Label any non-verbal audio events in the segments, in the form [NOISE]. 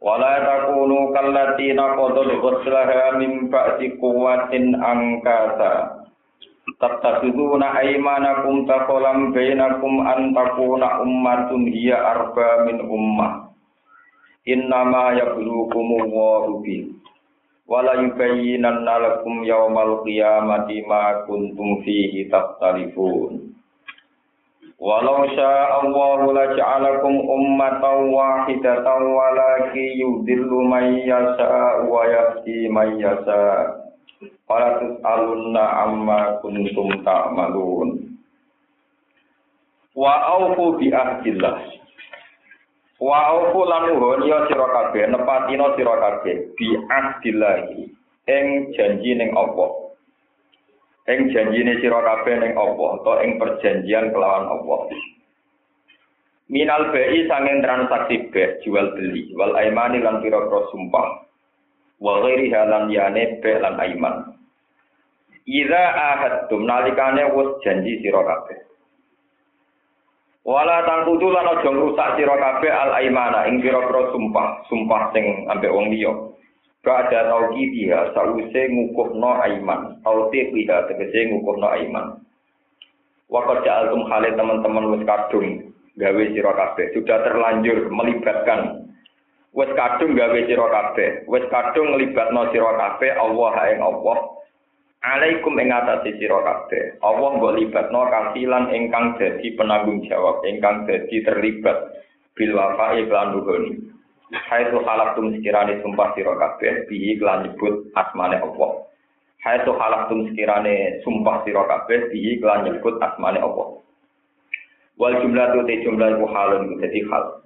Wala takunu kallati naqadul ghuslaha min ba'di quwwatin angkasa. Tattakhiduna aymanakum taqalam bainakum an takuna ummatun hiya arba min ummah. Innama yablukumullahu bi. Wala yubayyinanna lakum yawmal qiyamati ma kuntum fihi takhtalifun. Walau syaa Allah la ja'alakum ummatan wahidatan walakin yudillu man yasha wa yahdi man yasha. Fala tus'alunna amma kuntum ta'malun. Wa aufu bi ahdillah. Wa aufu lan nuhun ya sira kabeh nepatino sira kabeh bi ahdillah ing janji ning Allah. Ing janjine sira kabeh ning apa atau ing perjanjian kelawan apa minal bai sanging transaksi be jual beli wal aimani lan pira-pira sumpah. Wa ghairi halan yane be lan aiman. Ida ahadtum nalikane wis janji sira kabeh. Wala tangkudu lan aja ngrusak sira kabeh al aimana ing pira-pira sumpah, sumpah sing ambek wong liya. Ba'da tauki dia sause ngukuhno aiman. Tauti dia tegese ngukuhno aiman. Waktu ja'altum hale teman-teman wis kadung gawe sira kabeh. Sudah terlanjur melibatkan wis kadung gawe sira kabeh. Wis kadung nglibatno sira kabeh Allah ing Allah. Alaikum ing atase sira kabeh. Allah mbok libatno kasilan ingkang dadi penanggung jawab, ingkang dadi terlibat bil wafa'i lan Hai tu halak tum sekirane sumpah sira kabeh bihi kelan nyebut asmane Allah. Hai tu halak tum sekirane sumpah sira kabeh bihi kelan nyebut asmane Allah. Wal jumlah tu te jumlah ku halun dadi hal.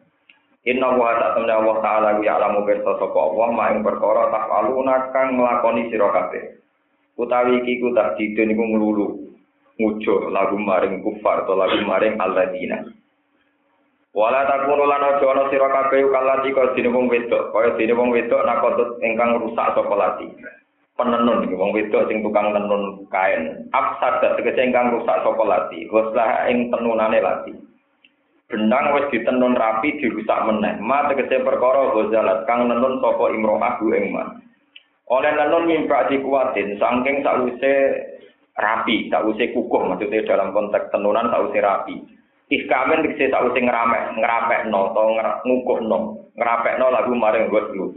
Inna wa ta'ala wa ta'ala ya alamu bersa sapa Allah ma ing perkara tafaluna kang nglakoni sira kabeh. Utawi iki ku tak didun iku nglulu. Ngujo lagu maring kufar atau lagu maring alladzina. Wala takunu lan aja ana sira kabeh kalati kaya dene wong wedok, kaya dene wong wedok nakotut ingkang rusak sapa lati. Penenun iki wong wedok sing tukang tenun kain. Afsad tegese ingkang rusak sapa lati, goslah ing tenunane lati. Benang wis ditenun rapi dirusak meneh. Ma tegese perkara gozalat kang nenun sapa imro'ah bu ing Oleh nenun mimpak dikuatin saking sakwise rapi, sakwise kukuh maksudnya dalam konteks tenunan sakwise rapi. Iskamen dikse usah ngeramek, no, atau ngukuh no, ngerapek no lagu maring goslu,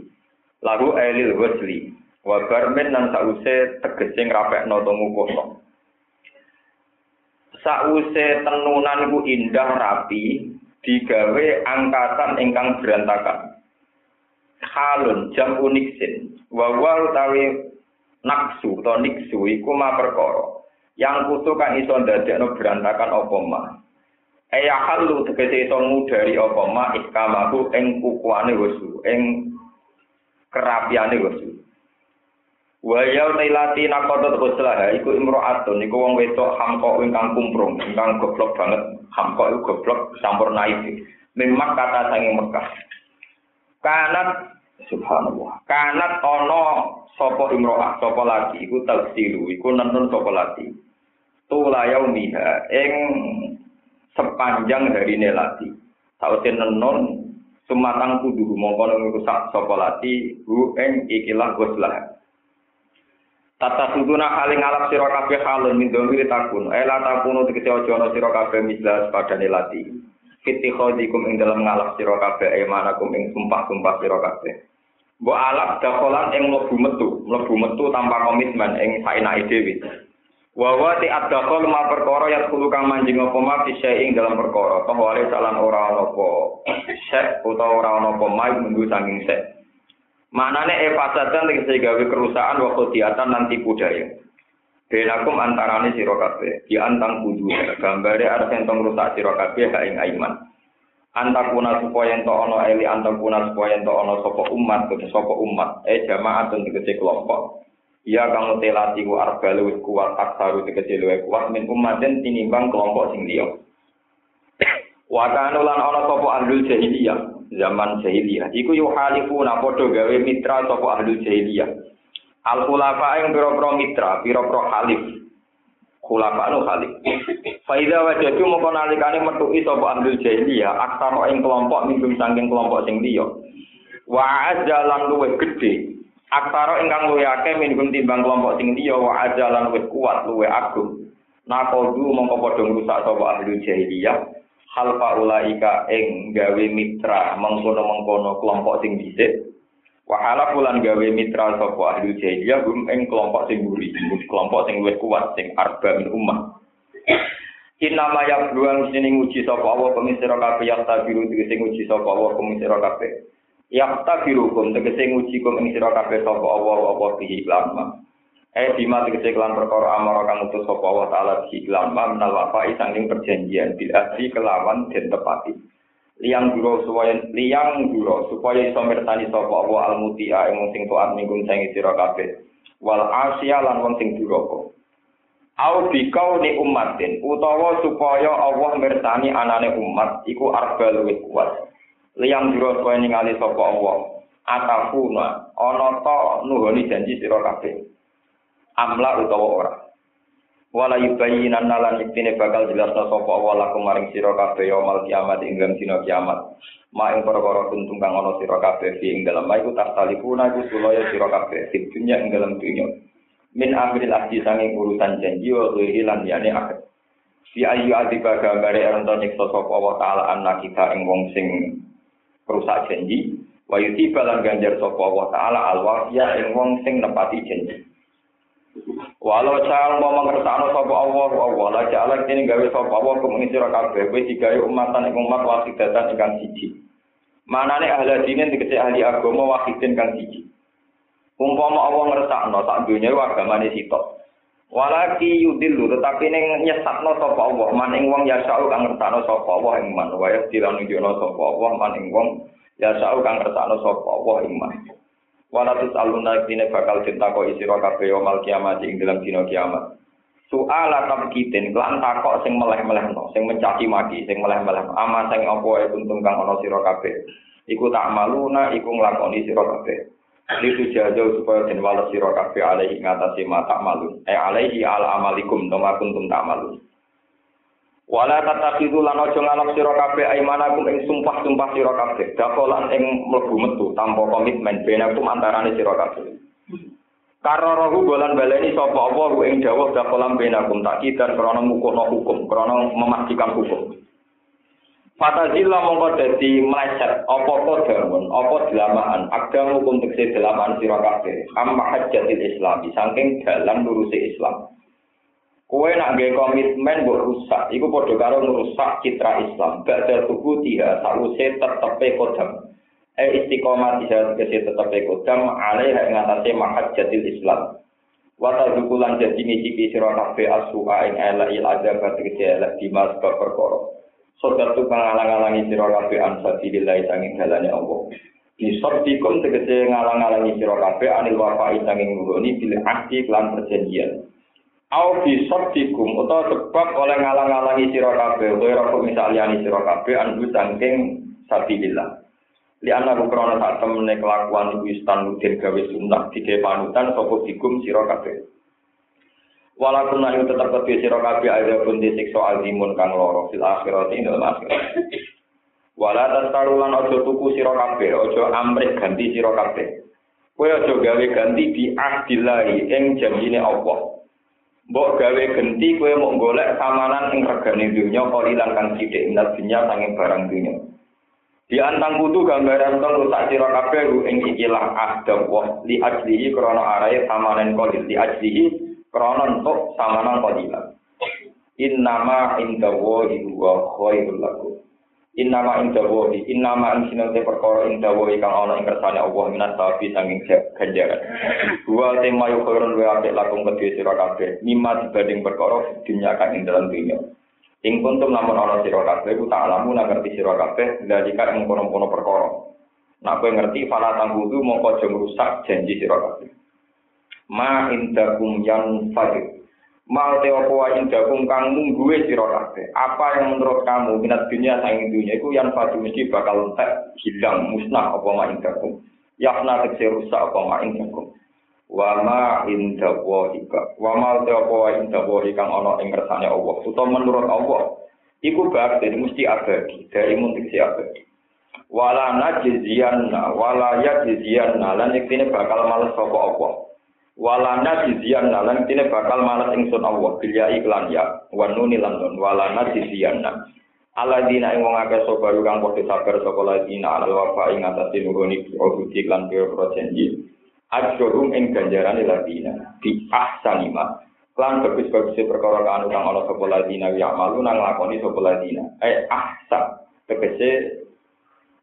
lagu elil gosli, wabarmen tak usah tegese no, atau ngukuh no. Sause tenunan ku indah rapi, digawe angkatan ingkang berantakan. Halun jam uniksin, wawa utawi naksu atau niksu iku ma perkara. Yang kutu kan iso ndadekno berantakan apa mah. Eya halu tegese iso ngudari apa ma ikamaku ing kukuane wesu, ing kerapiane wesu. Wa ya tailati nakotot ghuslah iku imro'atun iku wong wedok hamko ingkang kumprung, ingkang goblok banget. Hamko iku goblok campur naif. Memang kata sanging Mekah. Kanat subhanallah. Kanat ana sapa imro'ah, sapa lagi iku tafsiru, iku nentun sapa lagi. Tula yaumiha ing sepanjang dari nelati. Sausin nenon sumatang kudu mongko rusak sapa lati hu ing ikilah goslah. Tata suduna haling ngalap sira kabeh halun min dhamir takun. Ela takunu tegese aja ana sira kabeh mislas padane lati. Khodikum ing dalam ngalap sira kabeh emanakum ing sumpah-sumpah sira kabeh. Mbok alap dakolan ing mlebu metu, mlebu metu tanpa komitmen ing saenake dhewe. Wawa ti adakol ma perkara ya kudu kang manjing apa ma ing dalam perkara. Toh wale salan ora apa sek utawa ora ana apa ma minggu sanging sek. Manane e fasatan tegese gawe kerusakan waktu diatan nanti budaya. Benakum antarane sira kabeh, di antang kudu gambare arep entong rusak sira kabeh ha ing aiman. Antakuna supaya ento ana eli antakuna supaya ento ana sapa umat, sapa umat, eh jamaah tegese kelompok. Ya kamu telati ku arba luwih kuat aksaru tegese luwih kuat min umatin tinimbang kelompok sing liya. [COUGHS] Wa kanu lan ana sapa ahlul jahiliyah zaman jahiliyah iku yu halifuna padha gawe mitra sapa ahlul jahiliyah. Al khulafa ing pira-pira mitra, pira-pira halif. Khulafa anu halif. [COUGHS] Faida wajadu mongko nalikane metuki sapa ahlul jahiliyah aksara ing kelompok minggum saking kelompok sing liya. Wa ajalan luwih gedhe Aksara ingkang luwih akeh minum timbang kelompok sing liya wa ajalan luwih kuat luwih agung. Nakodu mongko padha ngrusak sapa ahli jahiliyah. Hal faulaika ing gawe mitra mengkono-mengkono kelompok sing dhisik. Wa hala pulan gawe mitra sapa ahli jahiliyah gum ing kelompok sing buri, kelompok sing luwih kuat sing arba min ummah. Inama yang beruang sini nguji sapa Allah pemisira kabeh yang tabiru sing nguji sapa Allah pemisira kabeh. Ya tabirukum tegese nguji kum ing sira kabeh sapa Allah apa bihi lama. Eh bima tegese kelan perkara amara kang utus sapa Allah taala bihi lama menal wafa'i sanging perjanjian bil asli kelawan den tepati. Liang duro supaya liang duro supaya iso mirsani sapa Allah al mutia ing sing taat minggung sing sira kabeh. Wal asya lan wong sing duraka. Au bikau ni umatin utawa supaya Allah mirsani anane umat iku arba luwih kuat. Liyang juro kowe ningali sapa Allah? Atafuna. Ana ta nuhoni janji sira kabeh? Amla utawa ora? Wala yubayyinan nalan iktine bakal jelas sapa Allah lakum maring sira kabeh yaumul kiamat ing dalam dina kiamat. Ma ing perkara kuntung kang ana sira kabeh ing dalam. Ma iku tastalifuna iku sulaya sira kabeh ing dunya ing dalam dunya. Min amril ahdi sanging urusan janji wa lan yane akhir Si ayu adiba gambare ento nyiksa sapa wa taala kita ing wong sing perusak janji. Wa balan ganjar sapa wa taala al ing wong sing nepati janji. Walau cal mau mengersakno sapa Allah Allah la ja'ala kene gawe sapa Allah kumeng sira kabeh kowe digawe umatan ing umat wasidatan ingkang siji. Manane ahli dine dikece ahli agama wahidin kang siji. Umpama Allah ngersakno sak dunya agamane sitok Walaki yudilu tetapi ning nyesatno sapa Allah man ing wong ya sa'u kang ngertakno sapa Allah ing man wa ya dilanunjukno sapa Allah man ing wong ya sa'u kang ngertakno sapa Allah ing man. Wala tusaluna dine bakal ditakok isira kabeh mal kiamat ing dalam dina kiamat. Soal tabkitin lan takok sing meleh-melehno, sing mencaci maki, sing meleh-meleh. Ama sing apa ae kuntung kang ana sira kabeh. Iku tak maluna iku nglakoni sira kabeh. Itu jauh supaya den wales sira kabeh alaihi ngatasi mata malu eh alaihi ala amalikum kuntum tak malu wala tatakidu lan aja ngalap sira kabeh aimanakum ing sumpah-sumpah sira kabeh. Dakolan ing mlebu metu tanpa komitmen benakum antarane sira kabeh. Karo rohu baleni sapa apa ing dawuh dakolan benakum tak kidan krana ngukuhno hukum krana memastikan hukum Fatazilla mongko dadi meleset apa kodamun, apa delamaan, agam hukum tekse delamaan sira kabeh. Amma hajjatil Islam, saking dalam lurusi Islam. Kue nak gawe komitmen mbok rusak, iku padha karo merusak citra Islam. Badha tubuh dia sause tetepe kodam. E istiqomah dia tegese tetepe kodam alaiha ing atase mahajjatil Islam. Wata dukulan jadi ngicipi sira kabeh asuha ing elek il adab tegese elek dimas perkara. Sodat tu ngalang-alangi sira kabeh an sabilillah sanging dalane Allah. Nisabdikum tegese ngalang-alangi sira kabeh anil wafa'i sanging nuruni bil ahdi lan perjanjian. Au sabdikum utawa sebab oleh ngalang-alangi sira kabeh utawa kok misaliyani sira kabeh an sanging sabilillah. Li ana krana sak temene kelakuan iku istan mudin gawe sunnah dike panutan dikum. Walaupun nanti tetap kedua siro kabe ada pun disiksa azimun kang loro fil akhirat ini dalam akhirat. Walau taruhan ojo tuku siro kabe, ojo amrik ganti siro kabe. Kue ojo gawe ganti di ahdilai ing janjine Allah. Mbok gawe ganti kue mau golek samanan ing regane dunya kalilan kang sithik minat dunya sanging barang dunya. Di antang kutu gambaran tong rusak sira kabeh ing ikilah ahda wa li ajlihi krana arahe samanen qalil li ajlihi kronon untuk samanan qadilan. Innama inda wahi huwa khairul lakum. Innama inda wahi, innama ing sinate perkara inda wahi kang ana ing kersane Allah minat tabi sanging ganjaran. Huwa tema yu khairun wa apik lakum kedhe sira kabeh, mimma dibanding perkara dunya kang ing dalam dunya. Ing kuntum lamun ana sira kabeh ku tak alamu ngerti sira kabeh dalika ing kono-kono perkara. Nak kowe ngerti fala tanggudu mongko aja ngrusak janji sira. Ma indakum yang fadil Mal te apa wa indakum kang mungguwe sira kabeh. Apa yang menurut kamu minat dunia sang dunia iku yang fadu mesti bakal entek hilang musnah apa ma indakum. Yakna tekse rusak apa ma indakum. Wa ma indawa ika. Wa ma te apa wa indawa kang ana ing kersane Allah. Utawa menurut Allah iku bakti mesti abadi. Dari mun tekse abadi. Wala najziyanna wala yajziyanna lan iktine bakal males sapa Allah. Walana dizian lan tine bakal malas ingsun Allah bilya iklan ya wanuni lan nun walana dizian aladina ing wong akeh sapa kang padha sabar sapa ladina alal wafa ing atase nuhuni obuti lan janji. Ajrum ing ganjaran ladina di ahsanima lan bagus-bagus perkara kang kang ana sapa ladina ya malu nang lakoni sapa ladina. Eh ahsan. Tegese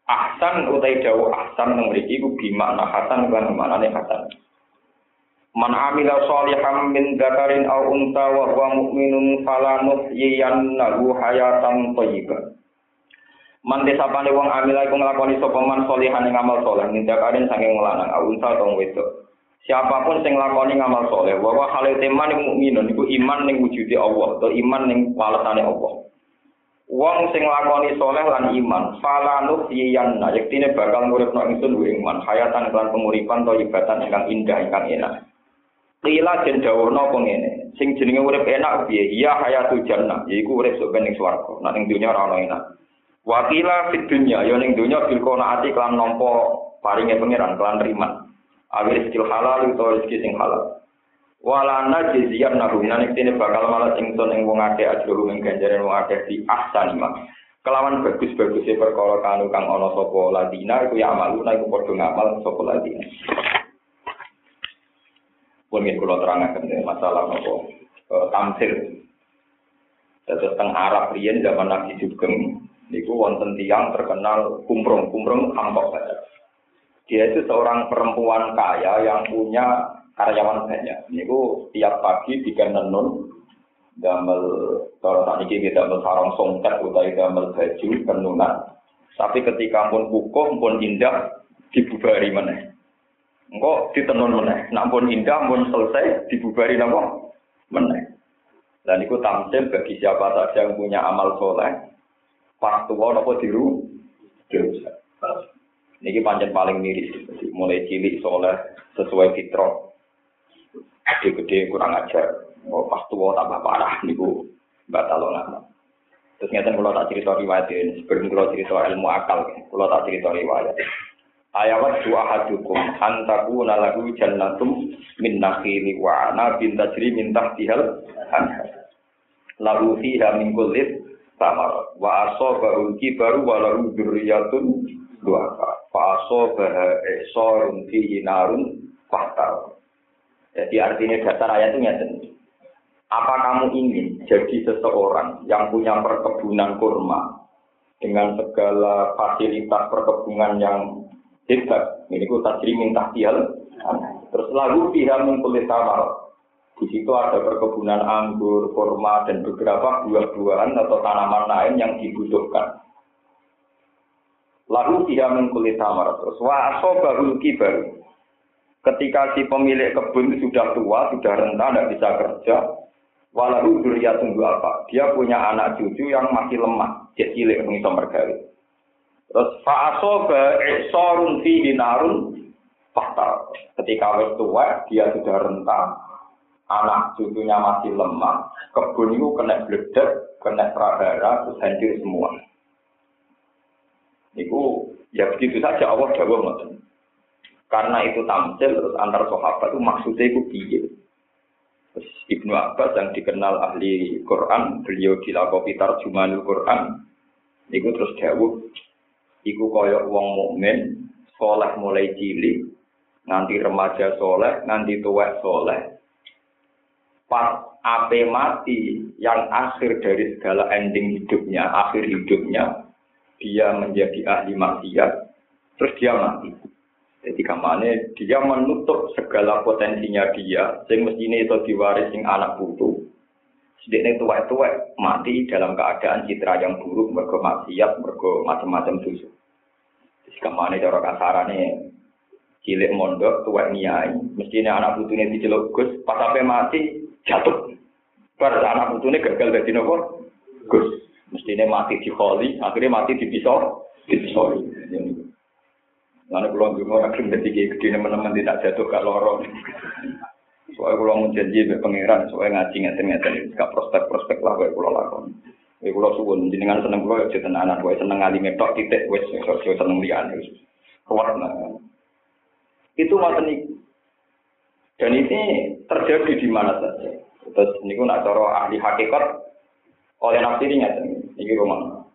ahsan utai dawu ahsan nang mriki ku bimakna hasan kan maknane hasan Man amila sholihan min dzakarin aw unta wa huwa mu'minun fala nuhyiyannahu hayatan thayyibah. Man desapane wong amila iku nglakoni sapa man sholihan ing amal saleh min dzakarin saking lanang aw unta utawa wedok. Siapa pun sing nglakoni ngamal saleh, wa wa hale teman mukminun iku iman ning wujude Allah atau iman ning walesane Allah. Wong sing lakoni soleh lan iman, fala nuhyiyanna yektine bakal nguripno ingsun iman hayatan lan penguripan ibatan ingkang indah ingkang enak. Qila den dawono apa ngene. Sing jenenge urip enak piye? Ya hayatul jannah, yaiku urip sok ning swarga. Nek ning dunya ora ono enak. Wa qila fid dunya, ya ning dunya kelan nampa paringe pangeran kelan riman. Awil rezeki halal utawa rezeki sing halal. Walana jizian nahu nanik tini bakal malah ingsun ing wong akeh ajrohu ing ganjaran wong akeh di ahsan ima. Kelawan bagus-bagusnya perkara kanu kang ana sapa ladina iku ya amalu iku padha ngamal sapa ladina. Pun ingin kalau terangkan masalah nopo uh, tamsil. Terus teng Arab riyen zaman Nabi Sugeng niku wonten tiang terkenal kumprung kumprung hampok saja. Dia itu seorang perempuan kaya yang punya karyawan banyak. Niku tiap pagi tiga nenun damel kalau tak ini kita damel songket utai damel baju penunan. Tapi ketika pun kukuh pun indah dibubari mana. Engkau ditenun meneh. Nampun indah, pun selesai, dibubari nopo meneh. Dan itu tamsil bagi siapa saja yang punya amal soleh. Pas tua nopo diru. Ini panjang paling miris. Mulai cilik soleh sesuai fitrah. Gede-gede kurang ajar. Oh, pas tua tambah parah. Ini batal lama. Terus ngerti kalau tak cerita riwayat ini, sebelum kalau cerita ilmu akal, kalau tak cerita riwayat. Ayawat dua hadukum antaku nalagu jannatum min nakhili wa ana bin tajri min tahtihal lalu fiha min kullit tamar wa asaba baru wa lahu dzurriyyatun dua fa asaba esorun fihi narun fahtar. Jadi artinya dasar ayat itu nyata apa kamu ingin jadi seseorang yang punya perkebunan kurma dengan segala fasilitas perkebunan yang hebat. Ini ku tajri minta tial. Terus lalu pihak mengkulit tamar. Di situ ada perkebunan anggur, kurma, dan beberapa buah-buahan atau tanaman lain yang dibutuhkan. Lalu dia mengkulit tamar. Terus waso baru kibar. Ketika si pemilik kebun sudah tua, sudah renta, tidak bisa kerja, walau duria tunggu apa? Dia punya anak cucu yang masih lemah, dia cilik mengisah. Terus fa'aso sorun fi dinarun fatal. Ketika wis tua, dia sudah rentang, anak cucunya masih lemah, kebun itu kena bledek, kena prahara, terus semua. Itu ya begitu saja Allah jawab ngoten. Karena itu tamsil terus antar sahabat itu maksudnya itu piye. Terus Ibnu Abbas yang dikenal ahli Quran, beliau dilakopi tarjumanul Quran, itu terus jawab iku kaya wong mukmin soleh mulai cilik nganti remaja soleh nganti tua soleh. Pas ape mati yang akhir dari segala ending hidupnya akhir hidupnya dia menjadi ahli maksiat terus dia mati. Jadi kamane dia menutup segala potensinya dia sing mestine itu diwaris sing anak putu sedekne tua-tua mati dalam keadaan citra yang buruk mergo maksiat mergo macam-macam dosa. Ke mana cara kasarane? Cilik mondok tua niai mestinya anak putune diceluk Gus pas sampai mati jatuh. Bar anak putune gagal dadi nopo? Gus. Mestinya mati di kholi akhirnya mati di pisau di pisau. Lalu pulang juga akhirnya jadi gede teman-teman tidak jatuh ke lorong. Soalnya kalau mau janji be pangeran, soalnya ngaji ngeten ngeten, gak prospek prospek lah kayak pulau lakon. Kayak pulau suwun, jenengan seneng pulau ya jadi anak, gue seneng ngali metok titik, gue seneng lian, kuat nah. Itu itu. Dan ini terjadi di mana saja. Terus ini pun nak ahli hakikat oleh nafsirinya, ini rumah.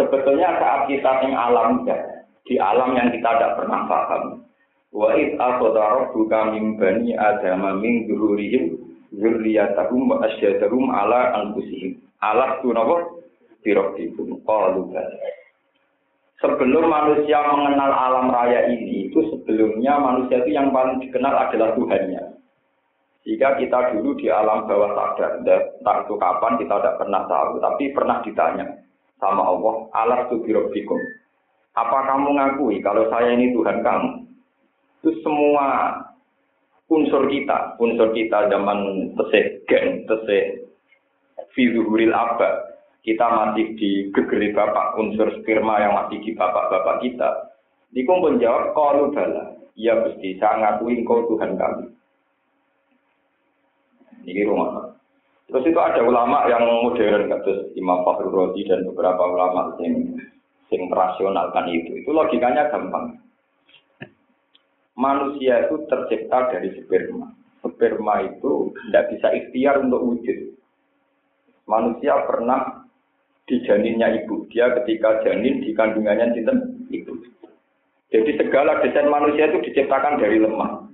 Sebetulnya saat kita yang alam ya, di alam yang kita tidak pernah paham. Wa id akhadha rabbuka min bani adama min dzurrihim dzurriyyatahum wa asyhadahum ala anfusihim. Ala tunapa birabbikum qalu Sebelum manusia mengenal alam raya ini, itu sebelumnya manusia itu yang paling dikenal adalah Tuhannya. Jika kita dulu di alam bawah sadar, entah itu kapan kita tidak pernah tahu, tapi pernah ditanya sama Allah, alas tu. Apa kamu ngakui kalau saya ini Tuhan kamu? Itu semua unsur kita, unsur kita zaman tesih gen, tesih fizuhuril abad. Kita masih di gegeri bapak, unsur sperma yang masih di bapak-bapak kita. Niku pun jawab, kalau bala. Ya Gusti, saya ngakui engkau Tuhan kami. Ini rumah. Terus itu ada ulama yang modern, kata Imam Fakhrul dan beberapa ulama yang sing rasionalkan itu. Itu logikanya gampang. Manusia itu tercipta dari sperma. Sperma itu tidak bisa ikhtiar untuk wujud. Manusia pernah di janinnya ibu. Dia ketika janin di kandungannya cinta ibu. Jadi segala desain manusia itu diciptakan dari lemah.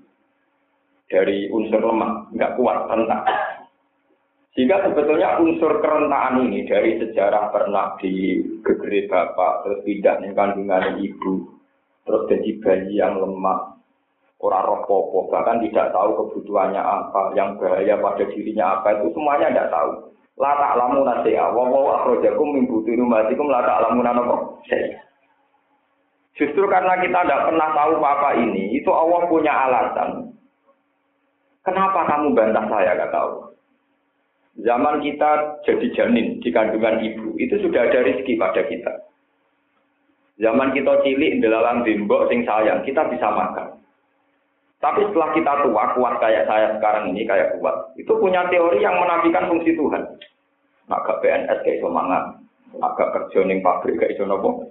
Dari unsur lemah, nggak kuat, rentak. Sehingga sebetulnya unsur kerentaan ini dari sejarah pernah di gegeri bapak, terus nih kandungan ibu, terus jadi bayi yang lemah, orang roh popo, bahkan tidak tahu kebutuhannya apa, yang bahaya pada dirinya apa, itu semuanya tidak tahu. Lata alamu nasi ya, wong wong akhrojakum mimbuti rumatikum lata alamu saya. Justru karena kita tidak pernah tahu apa ini, itu Allah punya alasan. Kenapa kamu bantah saya, kata Allah. Zaman kita jadi janin di kandungan ibu, itu sudah ada rezeki pada kita. Zaman kita cilik dalam bimbok sing sayang, kita bisa makan. Tapi setelah kita tua, kuat kayak saya sekarang ini, kayak kuat. Itu punya teori yang menafikan fungsi Tuhan. Agak PNS kayak iso mangan. Agak kerja pabrik kayak nopo.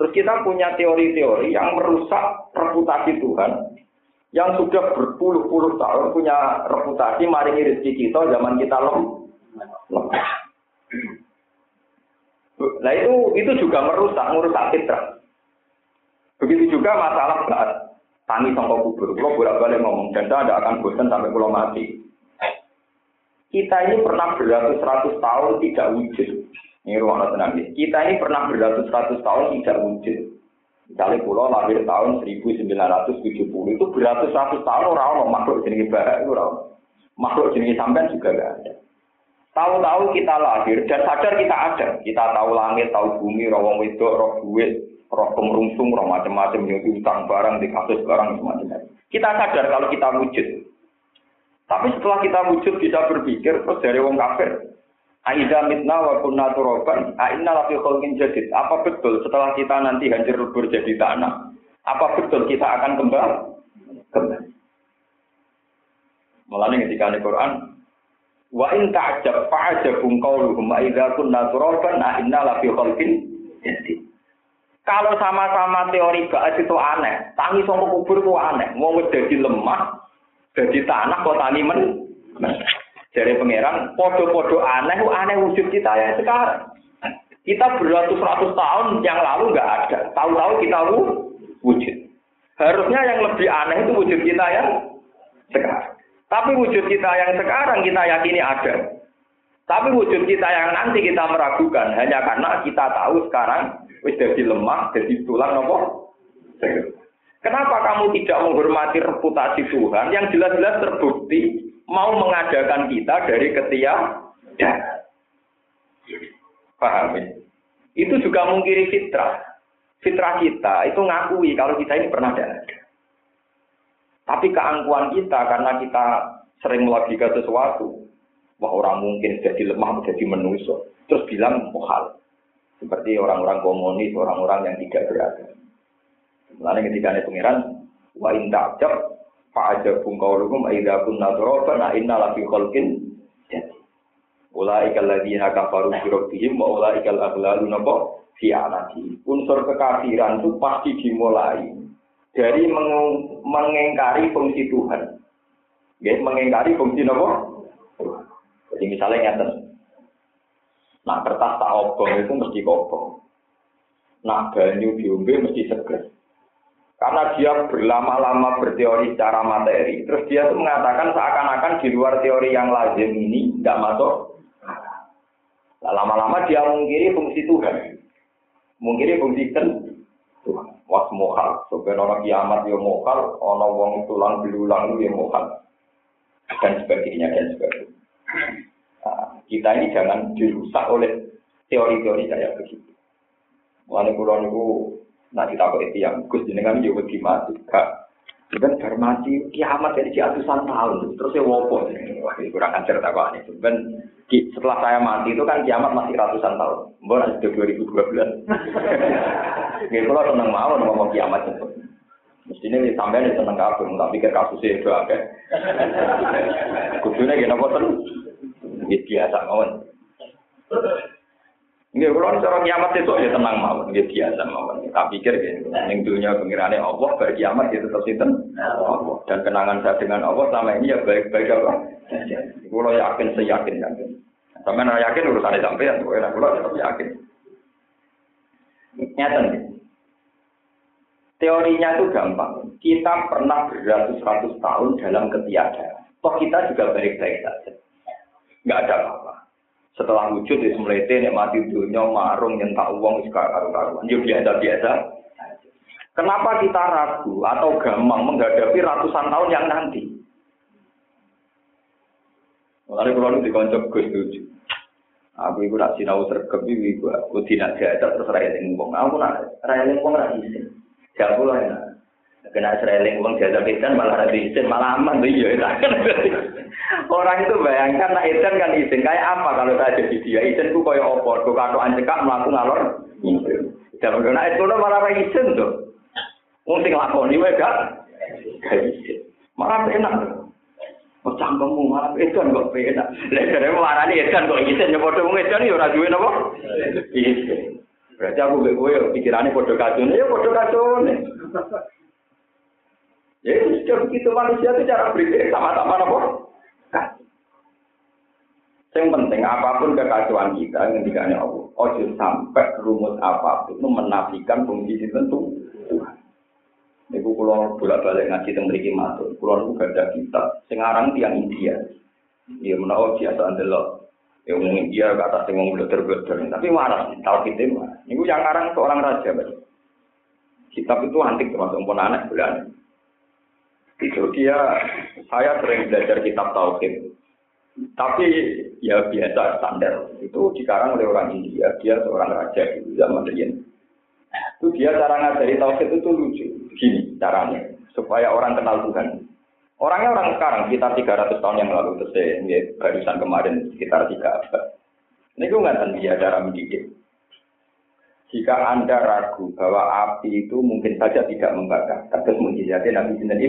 Terus kita punya teori-teori yang merusak reputasi Tuhan yang sudah berpuluh-puluh tahun punya reputasi maringi rezeki kita zaman kita lem. Nah itu itu juga merusak, merusak fitrah. Begitu juga masalah saat tani sangka kubur. Kalau bolak-balik ngomong, dan saya tidak akan bosan sampai pulau mati. Kita ini pernah beratus-ratus tahun tidak wujud. Ini ruang tenang. Kita ini pernah beratus-ratus tahun tidak wujud. Misalnya pulau lahir tahun 1970 itu beratus-ratus tahun orang makhluk jenis barat itu orang makhluk jenis sampean juga gak ada. Tahu-tahu kita lahir dan sadar kita ada. Kita tahu langit, tahu bumi, rawang wedok, roh duit, roh kemerungsung, roh macam-macam yang utang barang, di kasus barang semacam Kita sadar kalau kita wujud. Tapi setelah kita wujud bisa berpikir terus dari wong kafir, Aida mitna wa kunna turaban, aina lafi khalqin jadid. Apa betul setelah kita nanti hancur lebur jadi tanah? Apa betul kita akan kembali? Kembali. Mulane ketika di Quran, wa in ta'jab fa'ajabun qauluhum aida kunna turaban, aina lafi khalqin jadid. Kalau sama-sama teori baat itu aneh, tangi sama kubur itu aneh. Mau jadi lemah, jadi tanah kok tani men. Dari pangeran, podo-podo aneh, aneh wujud kita yang sekarang. Kita beratus-ratus tahun yang lalu nggak ada. Tahu-tahu kita wujud. Harusnya yang lebih aneh itu wujud kita yang sekarang. Tapi wujud kita yang sekarang kita yakini ada. Tapi wujud kita yang nanti kita meragukan hanya karena kita tahu sekarang wis jadi lemah, jadi tulang nopo. Kenapa kamu tidak menghormati reputasi Tuhan yang jelas-jelas terbukti mau mengadakan kita dari ketiak Paham ya? Itu juga mungkiri fitrah. Fitrah kita itu ngakui kalau kita ini pernah ada. Tapi keangkuhan kita karena kita sering melogika sesuatu, wah orang mungkin jadi lemah jadi manusia, terus bilang mohal. Seperti orang-orang komunis, orang-orang yang tidak beragama. Lalu ketika ada pengiran, wa in ta'jab fa'ajabum qawluhum aidha kunna turaban inna lafi khalqin jadi. Ulaikal ladzina kafaru bi rabbihim wa ulaikal aghlalu napa fi anati. Unsur kekafiran itu pasti dimulai dari meng mengingkari fungsi Tuhan. Ya, mengingkari fungsi napa? Jadi misalnya ngeten, Nah kertas tak obong itu mesti kobong. Nah banyu diombe mesti seger. Karena dia berlama-lama berteori secara materi, terus dia tuh mengatakan seakan-akan di luar teori yang lazim ini tidak masuk. Nah, lama-lama dia mengkiri fungsi Tuhan, mengkiri fungsi Tuhan. Was mokal, sebenarnya kiamat dia mokal, orang wong tulang belulang dia mokal, dan sebagainya dan sebagainya. Kita ini jangan dirusak oleh teori-teori kayak begitu. Mulane kula niku nak ditakoki yang Gus jenengan yo wedi mati. Kak, kan kiamat jadi ratusan tahun. Terus ya wopo Wah, kurang ajar takokane. Ben setelah saya mati itu kan kiamat masih ratusan tahun. Mbok sudah 2012. Nggih [LAUGHS] kula seneng mawon ngomong kiamat itu. Mestinya ini sampai ini seneng kabur, tak pikir kasusnya itu akeh. [LAUGHS] Kudune gini apa Nggih biasa mawon. Kula cara kiamat itu ya tenang mawon, nggih biasa mawon. Tak pikir gitu. ning dunia pengirane Allah bar kiamat itu tetap sinten? Allah. Dan kenangan saya dengan Allah selama ini ya baik-baik apa? Kula yakin seyakin yakin. Sampai nggak yakin urusan sampean, pokoknya kula tetap yakin. Nyata nih. Teorinya itu gampang. Kita pernah beratus-ratus tahun dalam ketiadaan. Toh kita juga baik-baik saja nggak ada apa-apa. Setelah wujud di semlete nek mati dunia marung nyentak uang sekarang karu-karuan. Yo biasa-biasa. Kenapa kita ragu atau gampang menghadapi ratusan tahun yang nanti? Mulai kalau di konsep gue setuju. Aku ibu nak sinau sergap ibu, aku tidak jahat terus raya lingkung. Aku nak raya lingkung nak izin. Gak boleh kena sereling uang jasa edan malah ada izin malah aman tuh iya [LAUGHS] orang itu bayangkan nak izin kan izin. Kayak apa kalau saya jadi dia? Izin ku koyo opor ku kado anjekak melaku ngalor. Dan kena itu malah ada izin tuh. Mungkin lakoni wae gak gak izin. Malah enak Oh cangkemmu malah edan kok enak. Lah jare marani edan kok izin nyepodo wong edan ya ora duwe napa? Izin. Berarti aku kowe pikirane padha kacone ya padha kacone. Ya sudah begitu manusia itu cara berpikir sama-sama? Kan. Yang penting apa pun kekacauan kita ketika Allah, ojo sampai rumus apa pun itu menafikan fungsi tertentu Tuhan. Ibu pulau bolak balik ngaji tentang mriki matur. Itu gak ada kitab. Sekarang tiang India. Ya menawa biasa andelok. Ya ngomong India ke atas yang ngomong beler Tapi marah, tahu kita mah. Ini yang ngarang seorang raja. Kitab itu antik termasuk pun anak bulan. Itu dia, saya sering belajar kitab tauhid. Tapi ya biasa standar. Itu dikarang oleh orang India. Dia seorang raja di zaman Rian. Itu dia cara ngajari tauhid itu lucu. Gini caranya. Supaya orang kenal Tuhan. Orangnya orang sekarang, sekitar 300 tahun yang lalu. Terus barusan kemarin sekitar 3 abad. Ini gue nggak dia cara mendidik. Jika Anda ragu bahwa api itu mungkin saja tidak membakar, terus mujizatnya Nabi Sinten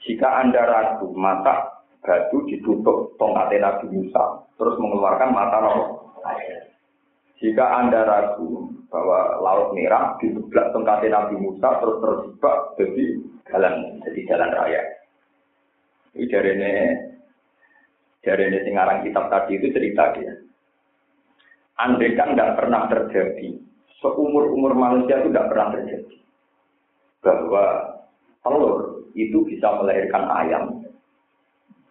jika Anda ragu, mata batu ditutup tongkatnya Nabi Musa, terus mengeluarkan mata roh Jika Anda ragu bahwa laut merah ditutup tongkatnya Nabi Musa, terus terjebak jadi jalan jadi jalan raya. Ini dari ini dari ini singarang kitab tadi itu cerita dia. Andai kan tidak pernah terjadi, seumur umur manusia itu tidak pernah terjadi bahwa telur itu bisa melahirkan ayam.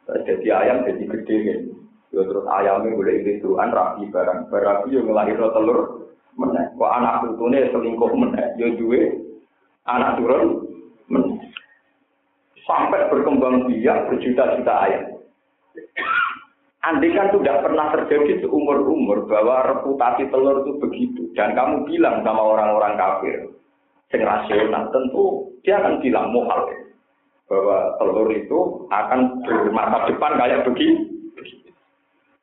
Jadi ayam jadi gede kan. Ya, terus ayamnya boleh induan rapi barang. Barapi yang melahirkan telur meneh. Kok anak putune selingkuh meneh. Ya duwe anak turun. Sampai berkembang biak berjuta-juta ayam. Andai kan tidak pernah terjadi seumur-umur bahwa reputasi telur itu begitu. Dan kamu bilang sama orang-orang kafir, yang rasional, tentu dia akan bilang muhal. Bahwa telur itu akan bermasa depan kayak begini.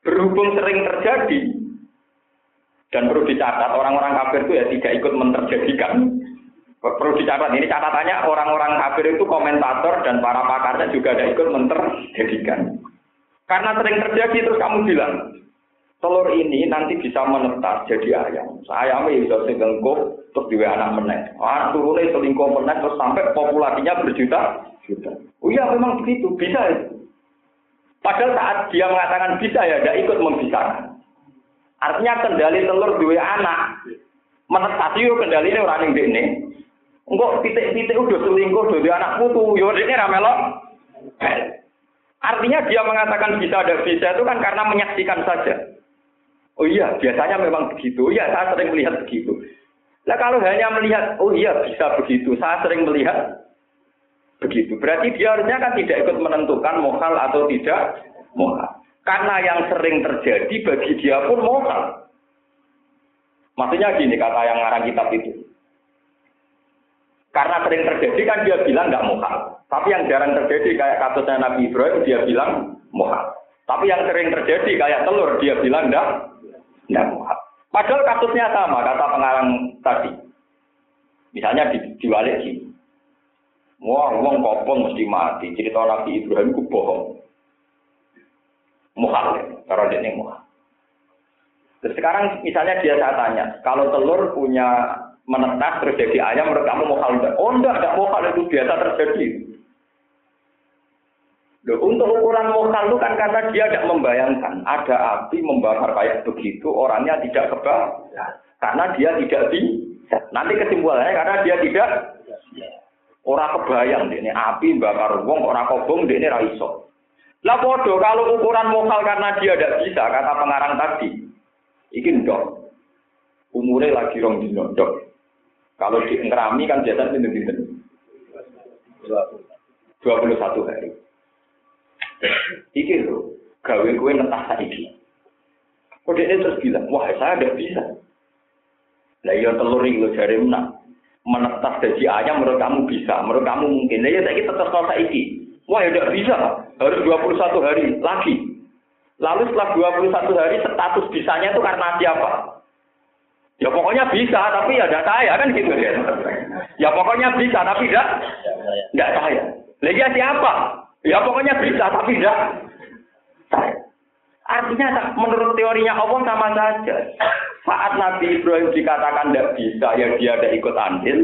Berhubung sering terjadi, dan perlu dicatat, orang-orang kafir itu ya tidak ikut menterjadikan. Perlu dicatat, ini catatannya orang-orang kafir itu komentator dan para pakarnya juga tidak ikut menterjadikan. Karena sering terjadi terus kamu bilang, telur ini nanti bisa menetas jadi ayam. Ayamnya bisa selingkuh terus juga anak menek. Anak turunnya selingkuh menek terus sampai populasinya berjuta juta. Oh iya memang begitu, bisa ya. Padahal saat dia mengatakan bisa ya, tidak ikut membisarkan. Artinya kendali telur dua anak menetas itu kendali ini orang yang ini. Enggak titik-titik udah selingkuh dua anak putu, yo ini ramelok. Artinya dia mengatakan bisa ada bisa itu kan karena menyaksikan saja. Oh iya, biasanya memang begitu. Iya, saya sering melihat begitu. Nah kalau hanya melihat, oh iya bisa begitu, saya sering melihat begitu. Berarti dia harusnya kan tidak ikut menentukan mokal atau tidak mokal. Karena yang sering terjadi bagi dia pun mokal. Maksudnya gini kata yang ngarang kitab itu. Karena sering terjadi kan dia bilang nggak muhal. Tapi yang jarang terjadi kayak kasusnya Nabi Ibrahim dia bilang muhal. Tapi yang sering terjadi kayak telur dia bilang nggak nggak muhal. Padahal kasusnya sama kata pengarang tadi. Misalnya di, diwalik sini. Wah, uang kopong mesti mati. Cerita Nabi Ibrahim itu bohong. Muhal, karena dia ini muhal. Terus sekarang misalnya dia saya tanya, kalau telur punya menetas terus jadi ayam menurut kamu mau enggak? Oh enggak, enggak mokal itu biasa terjadi. Loh, untuk ukuran mokal itu kan karena dia tidak membayangkan ada api membakar kayak begitu orangnya tidak kebal karena dia tidak di nanti kesimpulannya karena dia tidak orang kebayang ini api bakar wong orang kobong ini raiso lah bodoh kalau ukuran mokal karena dia tidak bisa kata pengarang tadi ikin dok umurnya lagi rong dino dok kalau di kan biasa pintu pintu. Dua puluh satu hari. Iki lho, gawe kue mentah saiki. Kode ini terus bilang, wah saya tidak bisa. Nah iya telur itu jari menang. Menetas dari ayam menurut kamu bisa, menurut kamu mungkin. Nah iya saya tetap kalau saiki. Wah ya tidak bisa, harus 21 hari lagi. Lalu setelah 21 hari status bisanya itu karena siapa? Ya pokoknya bisa, tapi ya tidak saya kan gitu ya. Ya pokoknya bisa, tapi tidak tidak saya. Lagi siapa? Ya pokoknya bisa, tapi tidak saya. Artinya menurut teorinya Allah sama saja. Saat Nabi Ibrahim dikatakan tidak bisa, ya dia tidak ikut andil.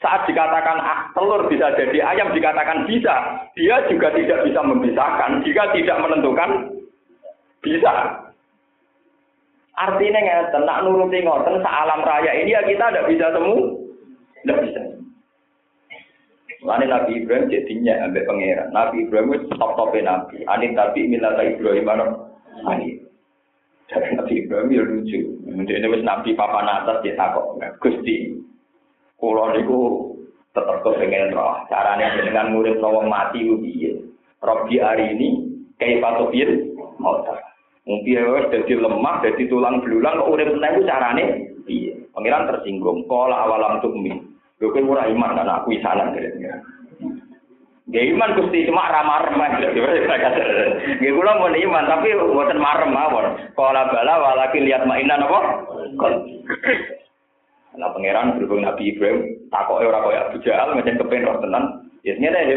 Saat dikatakan ah, telur bisa jadi ayam, dikatakan bisa, dia juga tidak bisa memisahkan. Jika tidak menentukan, bisa. Artinya nggak nak nuruti ngoten alam raya ini ya kita tidak bisa temu, tidak bisa. Lain Nabi Ibrahim jadinya ambil pangeran. Nabi Ibrahim itu top topnya Nabi. Anin tapi minta Ibrahim mana? Ani. Jadi Nabi Ibrahim ya lucu. Ini wis Nabi papan atas dia takut. Gusti, kulo niku tetap kepengen roh. Caranya dengan murid lawang mati ubi. Robi hari ini kayak patopir mau Mungkin ya jadi lemah, jadi tulang belulang, kok udah menang itu carane? Iya. Pangeran tersinggung. Kola awalam tukmi. Lho ora iman kan aku isanan kira-kira. Gak iman gusti cuma ramah remah gitu. Gak kula mau iman tapi buatan marem mawon. Kola bala walaki lihat mainan apa? Nah pangeran berhubung Nabi Ibrahim takoknya orang kaya Abu Jahal macam kepen roh tenan. Ya ternyata ya.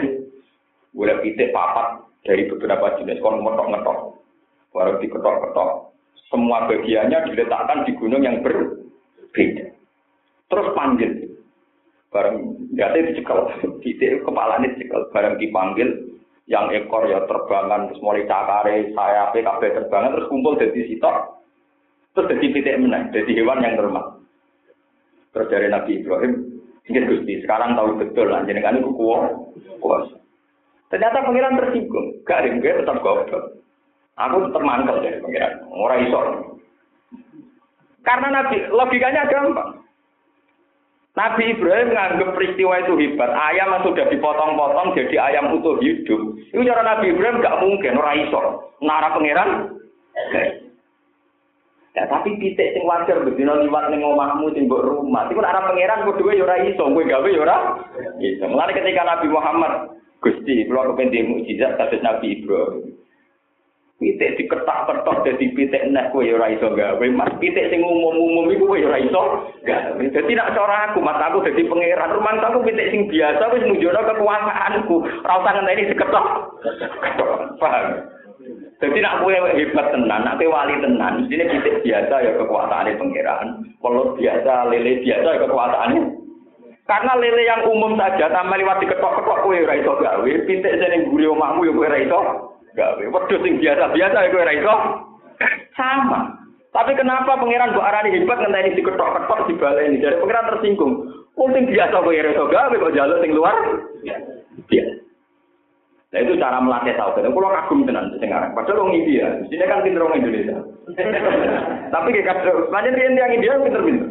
Boleh pitik papat dari beberapa jenis kon ngetok-ngetok. Baru diketok-ketok. Semua bagiannya diletakkan di gunung yang berbeda. Terus panggil. Barang jatuh dicekal. [LAUGHS] Titik kepala ini dicekal. Barang dipanggil. Yang ekor ya terbangan. Terus mulai cakare, sayapnya, kabeh terbangan. Terus kumpul dari sitok. Terus jadi titik menang. Jadi hewan yang termak. Terus dari Nabi Ibrahim. Ini Gusti, sekarang tahu betul lah. Jadi kan itu kuasa. Ternyata pengiran tersinggung. Garing, gue tetap goblok. Aku tetap mangkel dari pengiran. Orang iso. Karena Nabi, logikanya gampang. Nabi Ibrahim menganggap peristiwa itu hebat. Ayam yang sudah dipotong-potong jadi ayam utuh hidup. Itu cara Nabi Ibrahim gak mungkin orang iso. Nara pangeran Ya tapi pitik sing wajar bedino liwat ning omahmu sing mbok rumah. Iku arah pangeran kudu ya ora iso, kowe gawe ya ora iso. Ketika Nabi Muhammad Gusti, kula kepen mukjizat kados Nabi Ibrahim. Pitik diketak-ketok dadi pitik nek kowe ya ora iso gawe. Mas pitik sing umum-umum iku kowe ya ora iso gawe. Dadi aku, mas aku dadi pangeran, rumah aku pitik sing biasa wis nunjukno kekuasaanku. Ora usah ngenteni diketok. Paham? Jadi nak kue hebat tenan, nak wali tenan, ini titik biasa ya kekuasaannya pangeran. Kalau biasa, lele biasa ya kekuasaannya. Karena lele yang umum saja, tambah lewat diketok-ketok kue ora iso gawe, pitik sing guri omahmu ya kue ora iso gawe. Wedhus sing biasa-biasa ya kue ora iso. Sama. Tapi kenapa pangeran mbok arani hebat ngenteni diketok-ketok dibaleni? Jadi pangeran tersinggung. Wong sing biasa kue ora iso gawe kok jaluk sing luar. Biasa. Nah itu cara melatih tauhid. Kalau kagum tenan sekarang. Padahal orang India. Sini kan pinter orang Indonesia. [LAUGHS] Tapi kayak kadang, dia yang India pinter-pinter.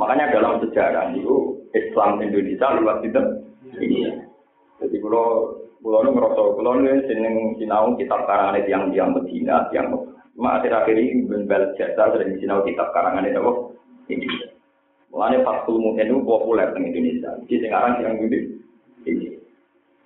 Makanya dalam sejarah itu Islam Indonesia lewat. Ini. Jadi kalau kalau nu ngerasa kalau nu seneng sinau kitab karangan yang yang Medina, yang cuma akhir-akhir ini berbalik jasa sering sinau kitab itu apa? Indonesia. Mulanya Fathul Mu'in itu populer di Indonesia. Jadi sekarang yang ini.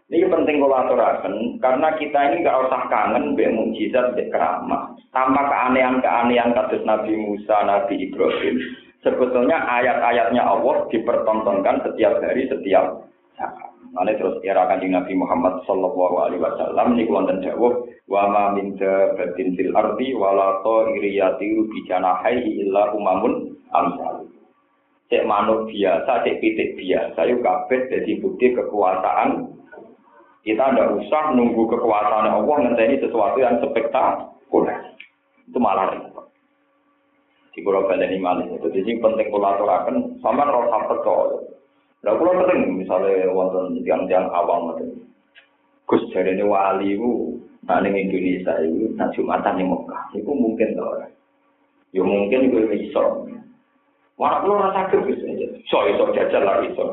Ini penting aturakan, karena kita ini nggak usah kangen be mujizat be keramah. Tanpa keanehan-keanehan kasus Nabi Musa, Nabi Ibrahim. Sebetulnya ayat-ayatnya Allah dipertontonkan setiap hari, setiap saat. Mana terus era kanjeng Nabi Muhammad Sallallahu Alaihi Wasallam ini wonten jawab wa ma min dabatin fil ardi wala ta'iriyati bi janahihi illa umamun amsal. Cek manuk biasa, cek pitik biasa, yuk kabeh jadi bukti kekuasaan kita tidak usah nunggu kekuasaan Allah ngenteni sesuatu yang spektakuler. Itu malah repot. Di pulau ini malah itu. Jadi penting kulaturakan sama rasa percaya. Lah kula penting misale wonten tiang-tiang awam ngoten. Gus jarene wali ku nah ning Indonesia iku nang Jumatan ning Mekah. Iku mungkin to ora. Ya mungkin iku iso. Wah, lu rasa sakit gus aja. So iso jajal lah iso.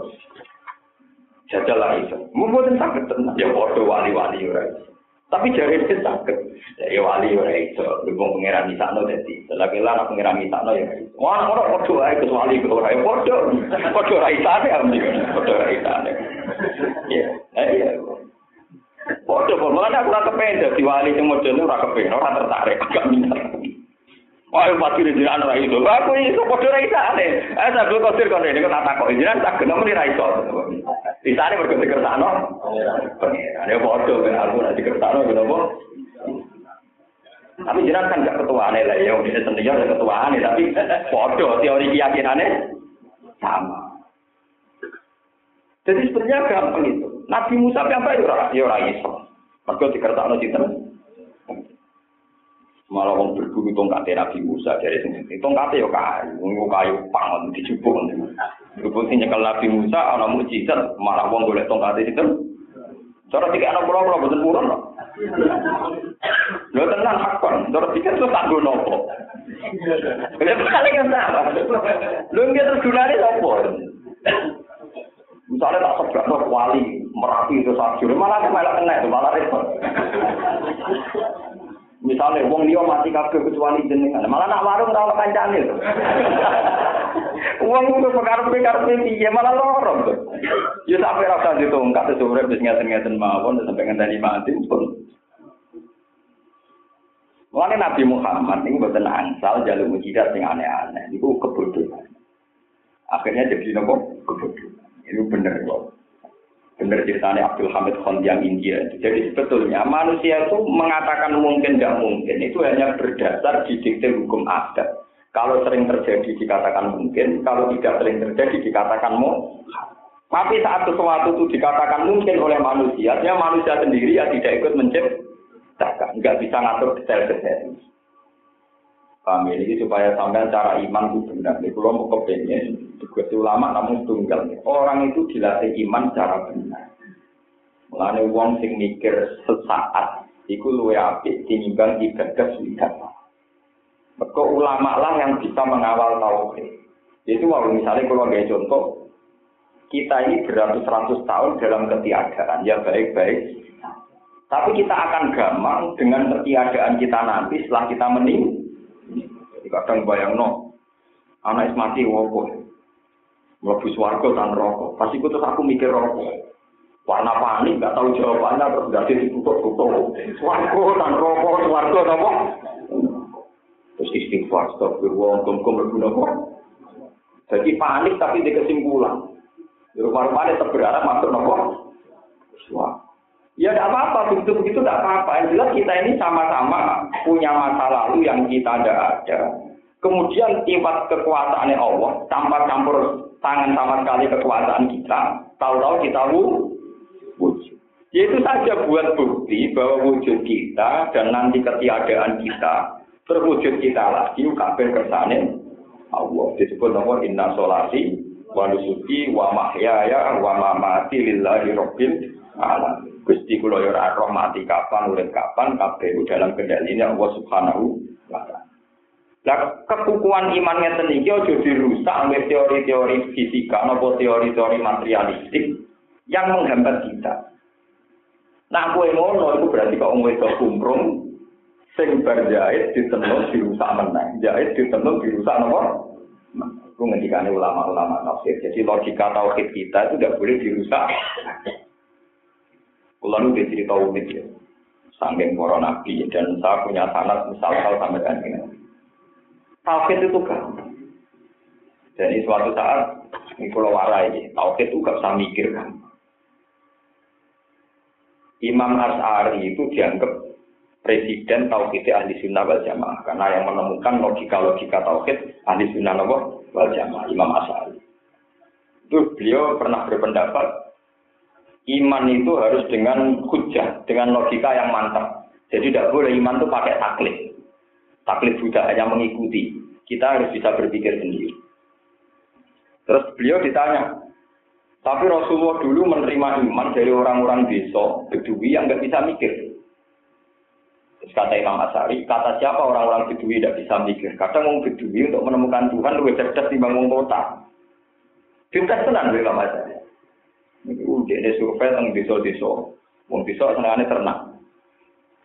Jajal lah iso. Mungkin sakit tenang. Ya bodoh wali-wali ora. Right? tapi jari itu sakit. Ya wali ora itu dukung pengiran di sana dadi. selagi lah pengiran di sana ya wah orang kodok ae ke wali ke orang kodok kodok rai sana ya kodok rai sana ya ya kodok kok mana aku rasa pengen jadi wali sing mau ora rasa ora tertarik gak minat. Wah, pasti di jalan rai itu. Aku itu bodoh rai sana. Eh, saya belum kosir kalau ini. Kata kok. Jangan tak kenal ini rai Isane mergo dikersakno. Pangeran ya padha ben aku nek dikersakno kenapa? Tapi jenengan kan gak lah ya wong sendiri ya ketuaane tapi padha teori keyakinane sama. Jadi sebenarnya gampang itu. Nabi Musa itu ora ya ora iso. Mergo dikersakno sinten? Malah wong berburu tongkat Nabi Musa dari sini. Tongkate yo kayu, wong kayu pangon dijupuk. Berhubung sing nyekel Nabi Musa ana mujizat, malah wong golek tongkat itu. Cara tiga anak pulau pulau betul purun loh. Lo tenang hakon, cara tiga itu tak gue nopo. Lihat paling yang sama. Lo nggak tergunanya nopo. Misalnya tak sebrak wali merapi itu sakit, malah malah kena itu malah repot. Misalnya wong liya mati kabeh kecuali jenengan. Malah nak warung ora ono kancane. Wong kudu pekarepe-karepe piye malah lorong. Ya sampe ra usah ditongkat sesuai wis ngeten-ngeten mawon sampai ngenteni mati pun. Mulane Nabi Muhammad ini buatan angsal jalur mujizat yang aneh-aneh. Itu kebodohan. Akhirnya jadi nopo kebodohan. Itu bener kok. Benar ceritanya Abdul Hamid Khan yang India. Jadi sebetulnya manusia itu mengatakan mungkin tidak mungkin itu hanya berdasar didikte hukum adat. Kalau sering terjadi dikatakan mungkin, kalau tidak sering terjadi dikatakan mau. Tapi saat sesuatu itu dikatakan mungkin oleh manusia, ya manusia sendiri ya tidak ikut menciptakan, nggak bisa ngatur detail-detail. Paham ya? Ini supaya sampai cara iman itu benar. Ini kalau mau kepengen, juga ulama namun tunggal. Orang itu dilatih iman cara benar. Mulanya uang sing mikir sesaat, itu luwe api tinimbang ibadah sudah. Maka ulama lah yang bisa mengawal tauhid. Itu kalau misalnya kalau ada contoh, kita ini beratus-ratus tahun dalam ketiadaan, ya baik-baik. Tapi kita akan gampang dengan ketiadaan kita nanti setelah kita mening. Jadi kadang bayang no, anak mati wopo. Mlebu swarga tan rokok. Pasti itu terus aku mikir rokok. Warna panik, nggak tahu jawabannya, terus jadi ditutup-tutup. Swarga tan rokok, swarga apa? Terus istighfar, astagfirullah, kum-kum berguna kok. Jadi panik tapi di kesimpulan. Di rumah-rumah tetap berharap masuk nopo. Wah. Ya tidak apa-apa, begitu-begitu tidak apa-apa. Yang jelas kita ini sama-sama punya masa lalu yang kita tidak ada. Kemudian sifat kekuasaan Allah tanpa campur tangan sama sekali kekuasaan kita, tahu-tahu kita wujud. Itu saja buat bukti bahwa wujud kita dan nanti ketiadaan kita terwujud kita lagi kabeh kersane Allah. Disebut nama inna solati wa nusuki wa mahyaya wa mamati lillahi rabbil alamin. Gusti kula yo roh mati kapan urip kapan kabeh dalam kendalinya Allah Subhanahu wa taala. Lah kekukuhan iman ngeten iki aja dirusak oleh teori-teori fisika maupun teori-teori materialistik yang menghambat kita. Nah, kue ngono itu berarti kok itu kumprung sing berjahit ditenun dirusak menang. Jahit ditenun dirusak nopo? Itu ngendikane ulama-ulama tafsir. Jadi logika tauhid kita itu tidak boleh dirusak. Kulo nu cerita unik ya. Sangking para dan saya punya sanat misal-misal sampai ini. Tauhid itu gampang. Jadi suatu saat ini pulau warai, tauhid itu gak usah mikir kan. Imam As'ari itu dianggap presiden tauhid ahli sunnah wal jamaah karena yang menemukan logika-logika tauhid ahli sunnah wal jamaah Imam As'ari. Itu beliau pernah berpendapat iman itu harus dengan hujah, dengan logika yang mantap. Jadi tidak boleh iman itu pakai taklid. Taklid sudah hanya mengikuti. Kita harus bisa berpikir sendiri. Terus beliau ditanya, tapi Rasulullah dulu menerima iman dari orang-orang desa, Bedui yang nggak bisa mikir. Terus kata Imam Asari, kata siapa orang-orang Bedui tidak bisa mikir? Kadang orang Bedui untuk menemukan Tuhan lebih cerdas dibangun kota. Cerdas tenang Imam Asari. Itu dia survei tentang desa-desa. Wong desa senengane ternak.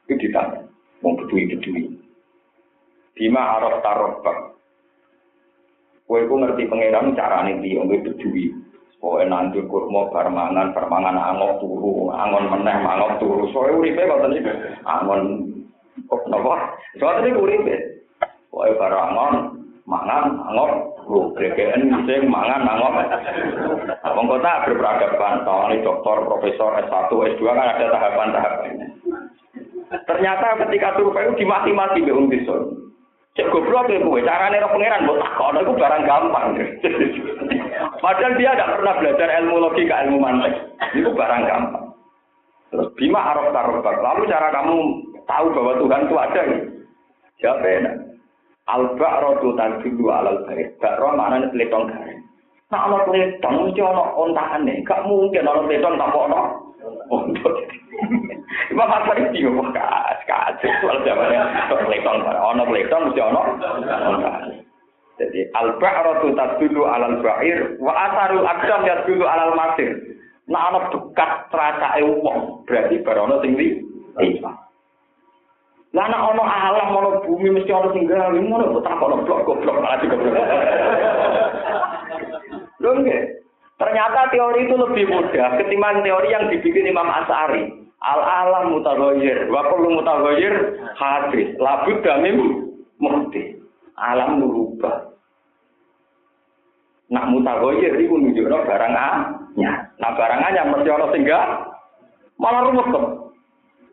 Itu ditanya. Wong bedui-bedui. Bima araf tarobak. Kowe ku ngerti pangeran carane ndi wong bedui. Pokoke nandur kurma bar mangan, bar angok turu, angon meneh mangok turu. Soale uripe ngoten iki. Angon kok napa? Soale iki uripe. Pokoke bar angon mangan angok Lu BPN sing mangan nangok. Wong kota berperadaban, tawani doktor, profesor, S1, S2 kan ada tahapan-tahapannya. Ternyata ketika survei itu dimati-mati be wong desa. Cek goblok ya kowe, carane ro pangeran mbok takono iku barang gampang. [LAUGHS] Padahal dia tidak pernah belajar ilmu logika, ilmu mantek. Itu barang gampang. Terus bima araf tarobak. Lalu cara kamu tahu bahwa Tuhan itu ada. Siapa ya? Al-ba'ro tu tadulu alal baik. Ba'ro mana nih peletong garing. Nah, ana peletong mesti ontane. Gak mungkin ana peletong tanpa ana ontok. Imam Asari yo kas kajet soal. Ana peletong mesti ana ontane. Jadi al-ba'ro tu tadulu alal ba'ir wa asarul aqdam yadulu alal masir. Nah, ana bekas tracake wong, berarti barono sing li. Lah nek ana alam ana bumi mesti ana sing gawe ngono kok tak ono blok goblok malah juga blok. Lho. Ternyata teori itu lebih mudah ketimbang teori yang dibikin Imam As'ari. Al alam mutaghayyir wa kullu mutaghayyir hadis. Labud damim mukti. Alam merubah. Nak mutaghayyir iku nunjukno barang anyar. Nah barang anyar mesti ana sing malah rumus kok.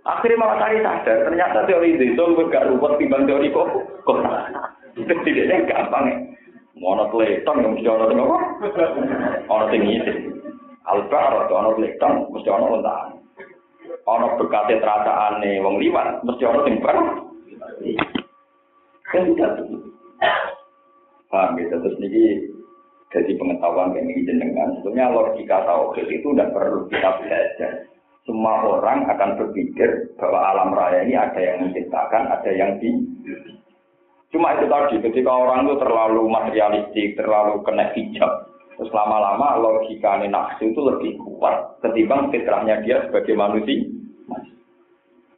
Akhirnya malah cari sadar, ternyata teori itu lebih gak ruwet timbang teori kok. Kok tidak gampang ya. Mau kleton yang mesti ono apa? Ono sing ngisi. Albar atau ono kleton mesti ono ontaan. Ono berkate terataane wong liwat mesti ono sing bar. Kan tidak Paham gitu, terus ini jadi pengetahuan yang ini jenengan. Sebenarnya logika tauhid itu tidak perlu kita belajar semua orang akan berpikir bahwa alam raya ini ada yang menciptakan, ada yang di. Cuma itu tadi, ketika orang itu terlalu materialistik, terlalu kena hijab, terus lama-lama logika nafsu itu lebih kuat ketimbang fitrahnya dia sebagai manusia.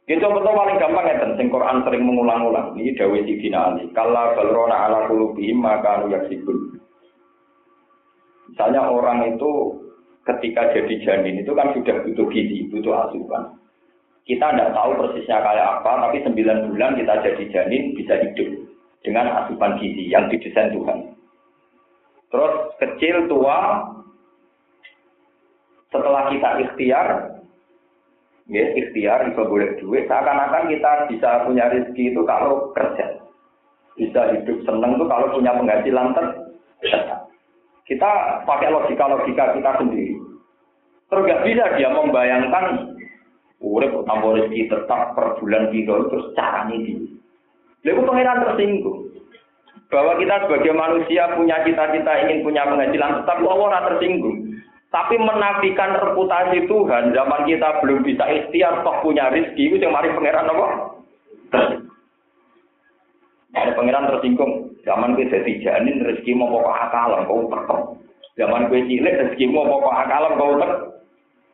Kita betul paling gampang ya, sing Quran sering mengulang-ulang. Ini Dawi Sidina Ali. Kalla balrona ala kulubihim maka yaksibun. Misalnya orang itu ketika jadi janin itu kan sudah butuh gizi, butuh asupan. Kita tidak tahu persisnya kayak apa, tapi sembilan bulan kita jadi janin bisa hidup dengan asupan gizi yang didesain Tuhan. Terus kecil, tua, setelah kita ikhtiar, ya ikhtiar bisa boleh duit seakan-akan kita bisa punya rezeki itu kalau kerja. Bisa hidup seneng itu kalau punya penghasilan tetap kita pakai logika-logika kita sendiri. Terus gak bisa dia membayangkan urip tambah rezeki tetap per bulan gitu terus caranya di Lalu pengiran tersinggung. Bahwa kita sebagai manusia punya cita-cita ingin punya penghasilan tetap Allah tersinggung tapi menafikan reputasi Tuhan, zaman kita belum bisa ikhtiar, toh punya rezeki, itu yang mari pangeran apa? Ada pangeran tersinggung, zaman kita jadi janin rezeki mau pokok akal, kau tekem. Zaman gue cilik rezeki mau pokok akal, kau tek.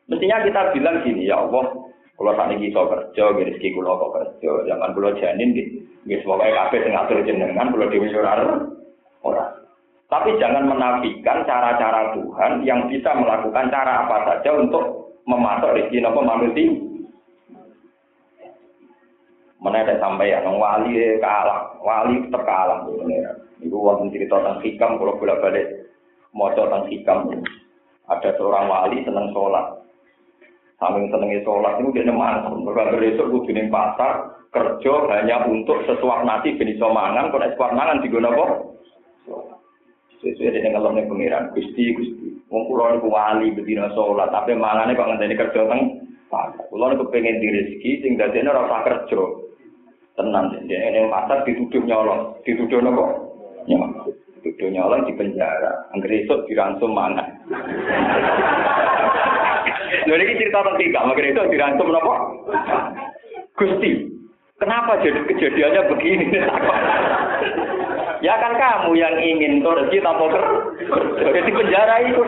Mestinya kita bilang gini, ya Allah, kalau saat ini kerja, rezeki kulo kok kerja. Zaman kulo janin, gitu, semoga kafe ngatur jenengan, kulo dewi orang. Tapi jangan menafikan cara-cara Tuhan yang bisa melakukan cara apa saja untuk memasak rezeki nopo manusia. Ada sampai ya, wali kalah, wali tetap kalah. Ibu wonten cerita tentang hikam, kalau bolak balik mau tentang hikam. Ada seorang wali senang sholat, saking senengnya sholat itu dia neman, berbagai besok kudu pasar kerja hanya untuk sesuap nasi jenis somangan, kalau sesuap mangan digunakan Sesuai dengan kalau nih pengiran, gusti gusti. Wong kulo niku wali bedina sholat, tapi mangane kok ngenteni kerja teng. Kulo niku pengen di rezeki, sing dadene ora usah kerja. Tenang, dia ini pasar dituduh nyolong, dituduh nopo? Nyolong. Dituduh nyolong di penjara. Angger esuk diransum mana? [LAUGHS] Lho ini cerita tentang tiga, makanya itu diransum nopo? Gusti, kenapa jadi kejadiannya begini? [LAUGHS] Ya kan kamu yang ingin korupsi tanpa kerja. Jadi penjara itu.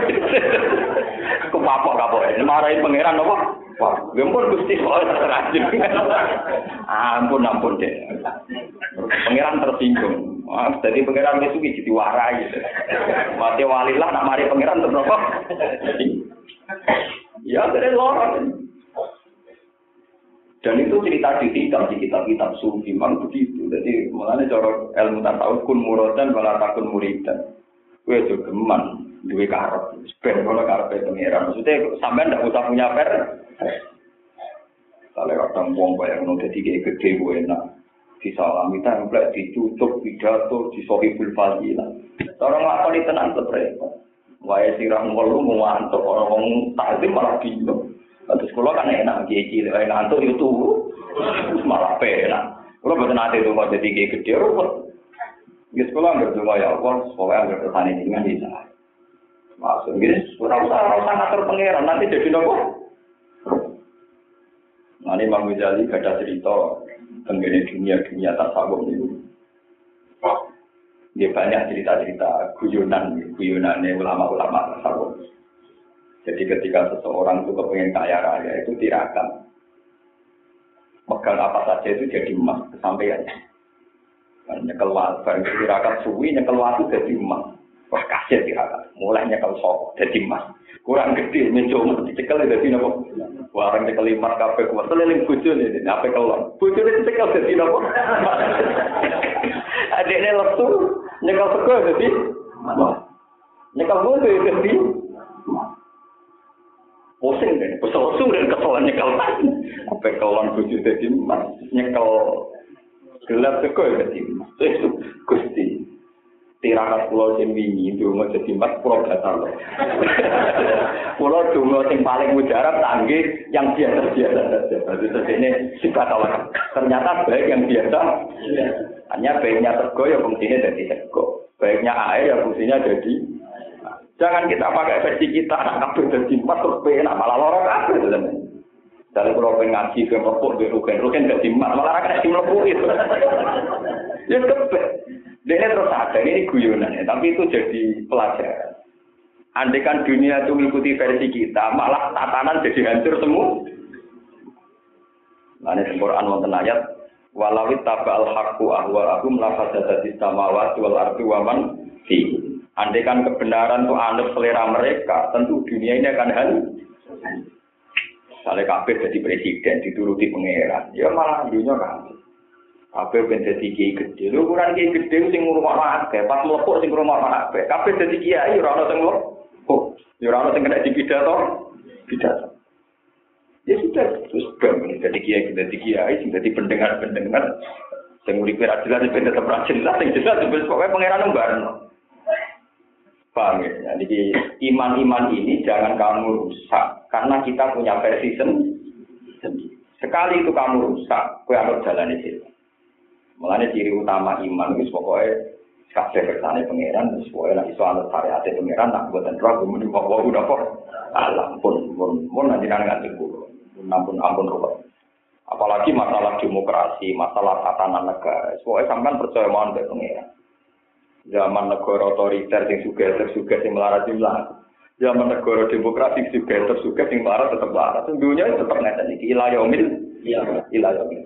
Kepapok kapok. Marahin pangeran apa? Wah, gempur gusti soal terajin. ampun ampun deh. Pangeran tersinggung. Jadi pangeran itu jadi warai. Mati walilah nak mari pangeran terus? Ya, jadi lorong. Dan itu cerita di kitab, di kitab-kitab sufi, memang begitu. Jadi, mulanya cara ilmu tasawuf kun muradan malah takun muridan. Gue juga geman, duwe karep. Ben kalau karep itu pengiran. Maksudnya, sampai ndak usah punya per. Kalau kadang wong bayang nong jadi kayak gede gue enak. Disalami template, ditutup, pidato, disohibul fadilah. Orang lakoni tenang repot. Wae sirah ngelu mau antuk orang-orang takzim malah bingung. Terus kalau kan enak, kiai cilik, ngantuk itu malah penak. Kalau betul nanti itu mau jadi kiai gede, ruwet. Ya sekolah nggak cuma ya Allah, sekolah ke sana ini kan bisa. Masuk gini, kurang usah orang usah ngatur pangeran, nanti jadi nopo. Nah ini Bang Ghazali cerita tentang dunia dunia tasawuf ini. Dia banyak cerita-cerita guyonan, guyonannya ulama-ulama tasawuf. Jadi ketika seseorang itu kepengen kaya raya itu tirakat. Megang apa saja itu jadi emas kesampaian. Nyekel barang tirakat suwi nyekel waktu jadi emas. Wah kasih tirakat, mulai nyekel sok jadi emas. Kurang gede, mencoba dicekel jadi nopo. Warang nyekel lima kafe kuat, seliling bucu nih, apa kelon. Bucu ini cekel jadi nopo. [LAUGHS] Adiknya lesu, nyekel sego jadi Nyekel bucu jadi pusing deh, kesel dan keselan nyekel. Apa kawan bujuk jadi mas nyekel. Gelap teko ya jadi mas itu gusti. Tirakat pulau sing wingi dungo jadi mas pulau gatal. Loh pulau dungo sing paling mujarab tanggi yang biasa biasa saja. Berarti ini sifat awal ternyata baik yang biasa. Hanya baiknya teko ya fungsinya jadi teko baiknya air ya fungsinya jadi Jangan kita pakai versi kita, anak kabel dan simpat terus penak malah lorong kabel itu Dari kalau pengen ngaji ke merpuk di rugen, rugen malah akan di itu. [LAUGHS] Ya kebe. Dia terus ada ini guyonan ya, tapi itu jadi pelajaran. Andai kan dunia itu mengikuti versi kita, malah tatanan jadi hancur semua. Nah, ini Quran wonten ayat walawit tabal haqqu ahwa'ahum la fasadati samawati wal ardi wa man fi. Andai kan kebenaran itu anut selera mereka, tentu dunia ini akan hancur. Misalnya kabeh jadi presiden, dituruti pangeran, ya malah dunia kan. Kabeh ben dadi kiai gede. Ukuran kiai gede sing ngurungokno akeh, pas mlepuk sing ngurungokno akeh. Kabeh dadi kiai ora ono sing mlepuk. Ya ora ono sing kena. Pidato. Ya sudah, terus bang, jadi kiai, jadi kiai, jadi pendengar-pendengar, yang uripe ra jelas ben tetep ra jelas, sing jelas pokoknya pangeran barno. Paham ya? Jadi iman-iman ini jangan kamu rusak karena kita punya versi sendiri. Sekali itu kamu rusak, kue harus jalan itu. Mulanya ciri utama iman itu pokoknya kabeh kersane pangeran terus pokoknya nek iso anut syariat pangeran nak buatan roh kemudian bawa udah kok alam pun pun pun nanti nang nganti ampun ampun roh apalagi masalah demokrasi masalah tatanan negara pokoknya sampean percaya mohon ke pangeran zaman negara otoriter yang juga tersuga yang melarat jumlah zaman negara demokrasi juga tersuga yang melarat tetap melarat dunia tetap ngeten iki ilayomil ilayomil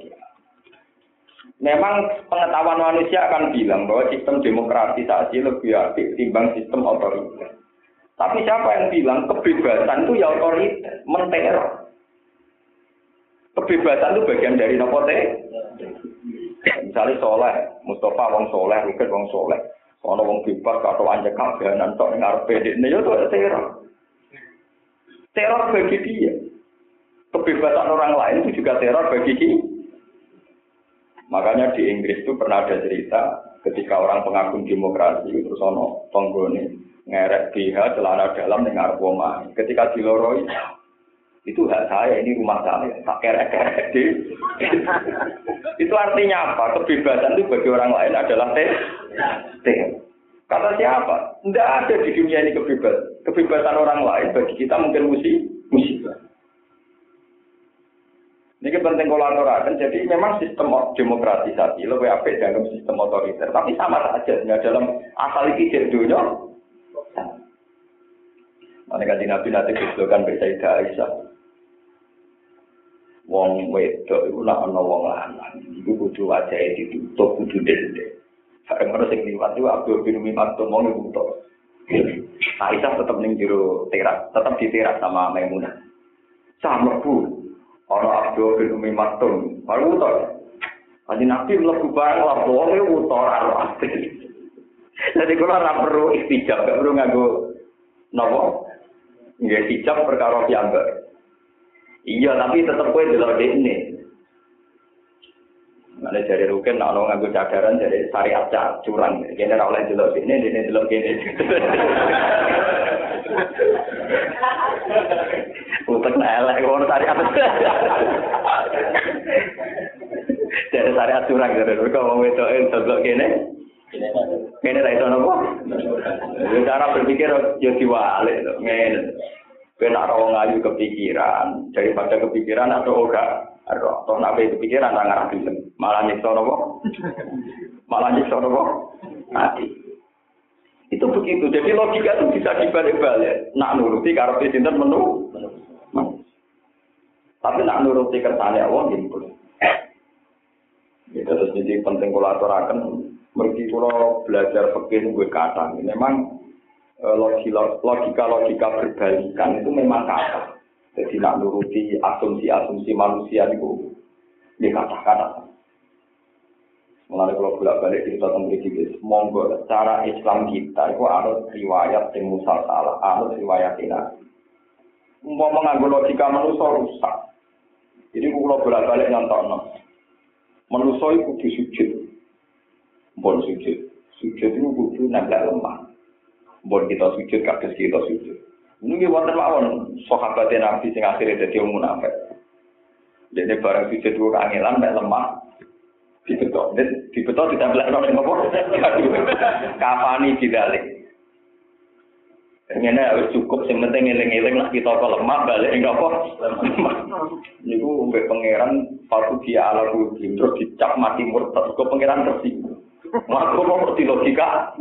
Memang pengetahuan manusia akan bilang bahwa sistem demokrasi ini lebih aktif timbang sistem otoriter. Tapi siapa yang bilang kebebasan itu ya otoriter, menteror. Kebebasan itu bagian dari nopo Misalnya soleh, Mustafa wong soleh, Rukit wong soleh. Ono wong bebas atau anjek kabanan tok ning arep ini ya itu teror. Teror bagi dia. Kebebasan orang lain itu juga teror bagi dia. Makanya di Inggris itu pernah ada cerita ketika orang pengagum demokrasi terus ono tonggone ngerek BH celana dalam dengan arpoma. Ketika diloroi itu hak saya, ini rumah saya, tak kerek-kerek itu artinya apa? Kebebasan itu bagi orang lain adalah teh. Kata siapa? Tidak ada di dunia ini kebebasan. Kebebasan orang lain bagi kita mungkin musibah. Ini penting kolaborasi. Jadi memang sistem demokratisasi lebih apik dalam sistem otoriter. Tapi sama saja ya, dalam asal iki dunia. Kan Nabi nanti kesulitan bersaidah Aisyah. Wong wedok itu nak ana wong lanang. Iku kudu wajahe ditutup kudu dende. Bareng ora sing liwat itu Abdul bin Umi Maktum mau nutup. Aisyah tetap ning jero teras, tetap di teras sama Maimunah. Sama bu, Ono Abdul bin Umi Maktum, baru utor. Kaji Nabi melebu barang lah, boleh utor arwah. Jadi kalau ora perlu istijab, gak perlu nganggo nopo. Nggak istijab perkara piyambak. Iya, tapi tetap kue delok ini. Mana dari rukin, nak lo nganggo cadaran dari syariat curang. Kini ora oleh delok ini, ini delok ini. Utek elek ngono syariat. Dari syariat curang dari kok wong wedoke delok kene. Kene ra iso nopo? Cara berpikir yo diwalik ngene. Ben ora wong ayu kepikiran, daripada kepikiran atau ora. Atau toh nabe kepikiran ra ngarah Malah nyiksa nopo? Malah nyiksa nopo? Mati. Itu begitu. Jadi logika itu bisa dibalik-balik. Nak nuruti karo sinten menu. Tapi nak nuruti kersane Allah gitu. Ya, terus jadi penting kalau aturakan mergi kalau belajar fikih gue kata memang logika-logika berbalikan itu memang kata. Jadi nak nuruti asumsi-asumsi manusia itu di kata-kata. Mengenai kalau bolak balik cerita tentang gitu, monggo cara Islam kita itu harus riwayat yang musal harus riwayat ini. Mau mengambil logika manusia rusak. Jadi kalau bolak balik nonton, manusia itu kudu sujud, bon sujud, sujud itu kudu nempel lemah. Bon kita sujud, kades kita sujud. Ini wonten mawon sahabat Nabi sing akhirnya dadi wong munafik. Jadi barang sujud ku kangelan mek lemah, dibetok dibetok ditempel nang apa [LAUGHS] kafani didalik Ini harus cukup, yang penting ngiling-ngiling lah kita kalau lemah balik enggak apa. Niku mbek pangeran waktu dia ala budi terus dicap mati murtad kok pangeran tersinggung. Maka mau di logika,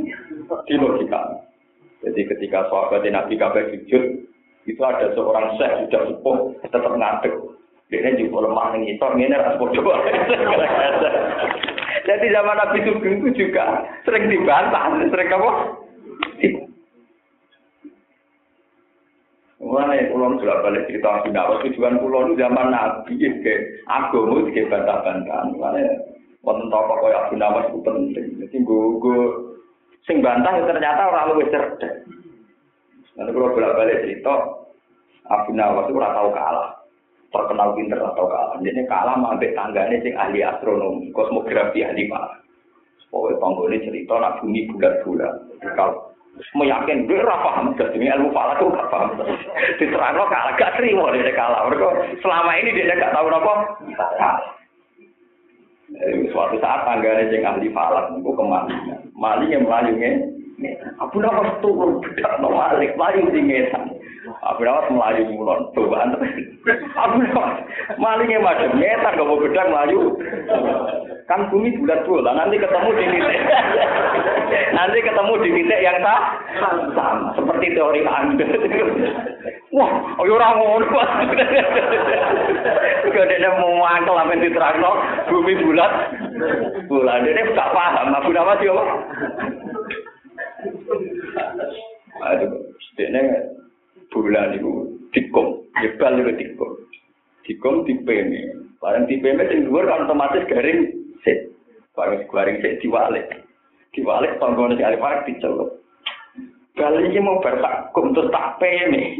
di logika. Jadi ketika sahabat Nabi kabeh sujud, itu ada seorang syekh sudah sepuh tetap ngadeg. Dia juga lemah nih, itu ini harus bodoh. [LAUGHS] Jadi zaman Nabi Sugeng itu juga sering dibantah, sering apa? Mulai pulau sudah balik cerita Nabi tujuan pulau itu zaman Nabi ke agama ke bantah-bantahan. Mulai wonten tokoh kaya Abu Nawas itu penting. Jadi gue sing bantah ternyata orang lebih cerdas. Nanti kalau bolak balik cerita Abu Nawas itu ora tahu kalah. Terkenal pinter atau kalah. Jadi kalah sampai tangganya sing ahli astronomi, kosmografi ahli malah. Pokoknya tonggolnya cerita nak bumi bulat-bulat. Kalau meyakin dia ora paham dadi ilmu falak gak paham [LAUGHS] diterangno kalah gak terima dia kalah mereka selama ini dia gak tahu apa suatu saat tanggane sing ahli falak niku ke mana mali yang melayunya Abu Nawas turun [LAUGHS] bedak no malik melayu di ngetan Abu Nawas melayu mulon cobaan Abu Nawas malingnya macam ngetan gak mau bedak melayu. Kan bumi bulat bola nanti ketemu di titik. Nanti ketemu di titik yang tak sama. Seperti teori anda wah ayo orang ngono dia mau mangkel amen diterangno bumi bulat. Bola dia gak paham. Abu Nawas yo Aduh, ini bola niku dikong, jebal niku dikong. Dikong dipeme. Barang tipene sing dhuwur kan otomatis garing set. Barang garing sik diwalik. Diwalik panggonane sing arep arep dicelup. Bali iki mau bertak kum terus tak peme.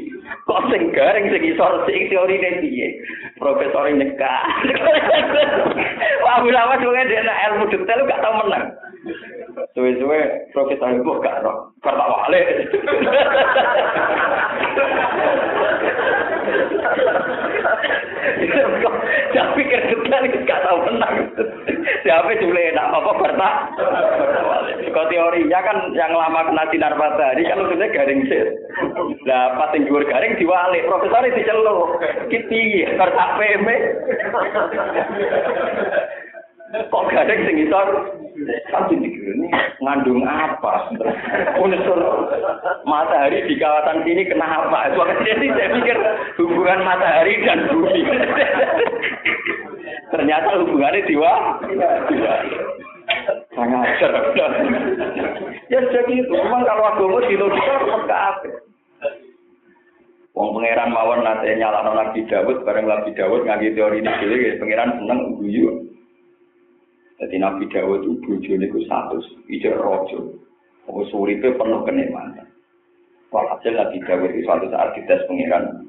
Kok sing garing sing isor sik teorine piye? Profesor nyekak. [LAUGHS] Wah, ulama sing ngene ilmu detail gak tau menang. Suwe-suwe profesor itu gak roh. Kata wale. Jangan pikir detail gak tau menang. Siapa cuma enak apa bertak? Kalau teorinya kan yang lama kena sinar matahari kan maksudnya garing sih. Nah pas yang garing diwalik, profesor itu celuk. Kiti, bertak PM. Kok garing sing isor? Tapi ini ngandung apa? Unsur matahari di kawasan sini kenapa? Jadi saya pikir hubungan matahari dan bumi. Ternyata hubungannya diwa. Sangat cerdas. Ya jadi itu. Memang kalau agama di logika harus apa? Wong pangeran mawon nate nyalano Nabi Dawud bareng Nabi Dawud ngaji teori ini dhewe pangeran seneng guyu. Jadi Nabi Dawud itu bojone ku satu, ijek rojo. Apa suripe penuh kenikmatan. Walhasil Nabi Dawud itu suatu saat dites pangeran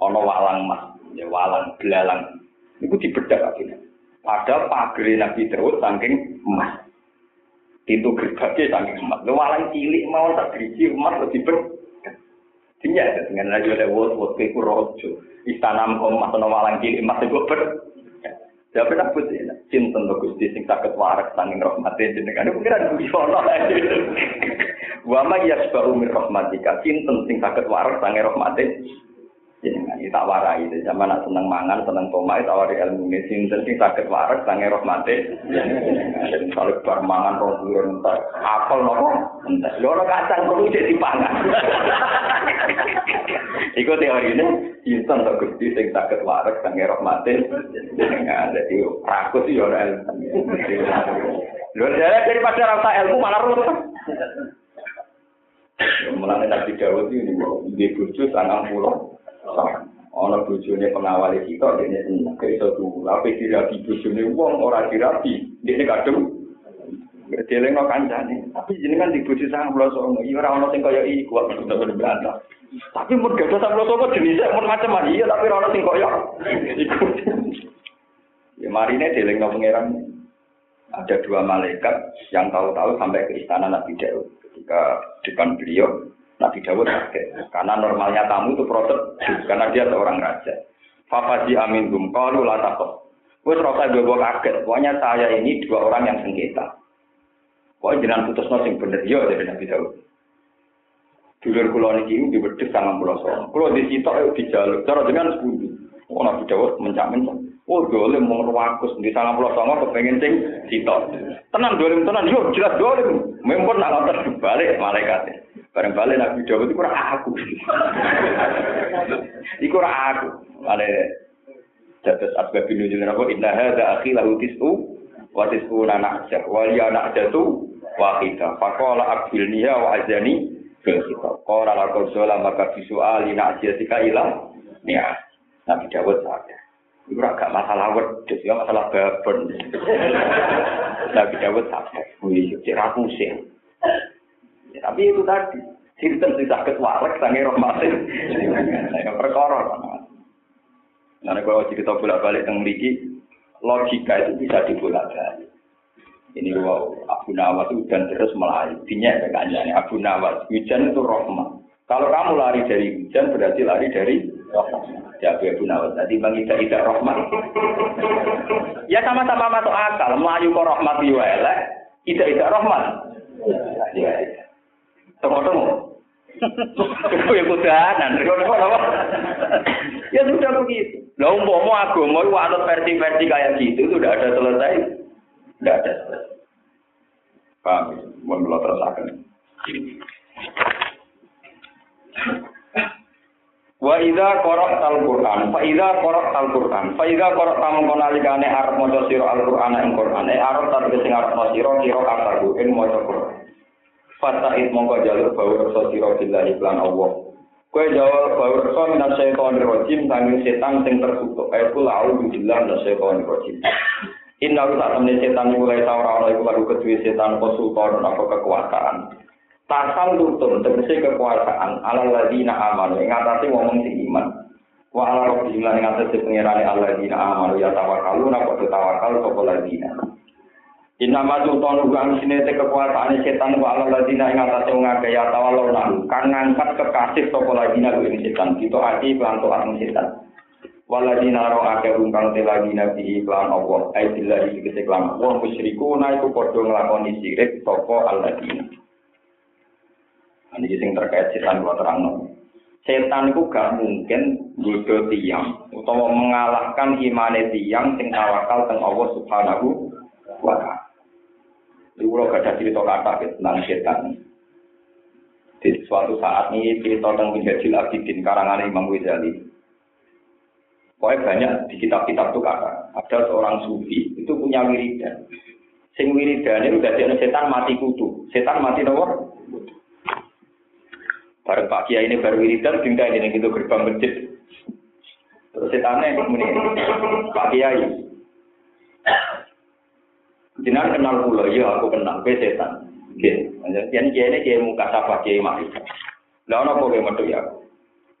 ono walang mas, ya walang belalang Itu dibedak akhirnya. Padahal pagri Nabi Dawud saking emas. Pintu gerbangnya saking emas. Lu walang cilik mau tak geriji emas lebih ber. Dia dengan ada wot wot ke rojo. Istana emas atau walang cilik emas itu ber. Ya benar putih, cinta untuk gusti sing sakit warak saking rahmatnya jenengan. Itu kira bisono. [LAUGHS] Wama yasbahu min rahmatika cinta sing sakit warak saking rahmatnya jenengan tak warai itu. Zaman nak seneng mangan seneng toma itu awari ilmu ini. Sinten sing sakit waras sange rahmate jadi kalau bar mangan roh turun entar apel nopo? Entar loro kacang perlu jadi pangan [LAUGHS] Iku teori ini. Sinten to gusti sing sakit waras sange rahmate jenengan jadi rakus yo ora ilmu. Lho daripada rasa ilmu malah ruwet Mulane Nabi Dawud ini di bojo sangang pulau ana bojone pengawal kita dene seneng iso tuh tapi dirabi bojone wong ora dirabi dene kadung no kancane, tapi jenengan di bojo sang pulau songo, iya ora ono sing kaya iku kok bener berbantah. Tapi mun gak sang pulau songo jenisnya mun macam iya tapi ora ono sing kaya iku. Ya marine deleng no pangeran. Ada dua malaikat yang tahu-tahu sampai ke istana Nabi Daud ketika depan beliau Nabi Dawud kaget. Karena normalnya tamu itu proses, karena dia seorang raja. Fafaji amin gum, kalau latakot. Wes rasa gue kaget. Pokoknya saya ini dua orang yang sengketa. Pokoknya jangan putus nosing bener yo dari Nabi Dawud. Dulur kulo niki di wedhus sangang pulau soal. Kulo di situ ayo dijaluk. Cara dengan sepuluh. Oh Nabi Dawud mencak-mencak. Oh dolim mau ngewakus di sangang pulau songo kepengen sing sitok. Tenang dolim tenang. Yo jelas dolim. Mempun nak ngantar balik malaikatnya. Bareng balik Nabi Dawud itu kurang aku. Iku kurang aku. Balik Dados asbab nuzul napa inna hadza akhi lahu tis'u wa tis'una na'ja wa ya na'jatu wahida. Faqala akbilniha wa azani fil khitab. Qala laqad maka bisuali na'jatika ila ni'ah. Nabi Dawud sadar. Itu agak masalah wedus, ya masalah babon. Nabi Dawud sadar. Wih, cek pusing. Ya, tapi itu tadi. Sinten sing sakit warek sange rahmatin. Yang perkara. Nah, kalau cerita bolak-balik tentang mriki, logika itu bisa dibolak-balik. Ini wow, Abu Nawas hujan terus melayu. Dinya ya Abu Nawas, hujan itu rahmat. Kalau kamu lari dari hujan berarti lari dari rahmat. Ya Abu Nawas, tadi bang tidak tidak rahmat. ya sama-sama masuk akal. Melayu ke rahmat diwalek, tidak tidak rahmat. Ya, ya. Tunggu-tunggu. ya kudanan. ya sudah begitu. Lah umpama agama itu ada versi-versi kayak gitu itu udah ada selesai. Tidak ada selesai. Paham? Mohon belum terasakan. Wa idza qara'tal Qur'an, fa idza qara'tal Qur'an, fa idza qara'ta mongko nalikane arep maca sira Al-Qur'an ing Qur'an, arep ta sing arep maca sira kira kataku ing maca Qur'an. Fata'id mongko jalur bau rasa sira billahi lan Allah. Kowe jawab bau rasa minas syaitan rajim sanging setan sing tertutup. Aku lau billah minas syaitan rajim. Inna lu tak temen setan mulai tau ora iku lagu setan konsultan apa kekuasaan. Tasal lutun tegese kekuasaan ala ladina aman ing atase ngomong sing iman. Wa ala rabbihim lan ing atase pangerane alladzina amanu ya tawakkalu napa tawakal sapa ladina. Inna maju tonu kang sine te kekuasaan setan wa ala ladina ing atase wong akeh ya tawallu kang ngangkat kekasih sapa ladina kuwi setan kita ati lan to setan. Waladina ro akeh kang te ladina bi iklan Allah ai billahi iki seklam wong musyriku na iku padha nglakoni sirik sapa alladzina. Ini sing terkait setan kula terangno. Setan itu gak mungkin godho tiang utawa mengalahkan imane tiang sing tawakal teng Allah Subhanahu wa taala. Jadi kalau gak ada cerita kata tentang setan. Di suatu saat ini cerita tentang Minhajul Abidin karangan Imam Ghazali. Pokoknya banyak di kitab-kitab itu kata. Ada seorang sufi itu punya wiridan. Sing wiridan itu dari setan mati kutu. Setan mati nomor. Baru Pak Kiai ini baru wiridan, tinggal ini gitu gerbang masjid. Terus setannya ini, Pak Kiai, Jenengan kenal kula, iya aku kenal, kowe setan. Nggih. Kiye ini kiye muka sapa kiye mati. Lah ono apa kowe metu ya?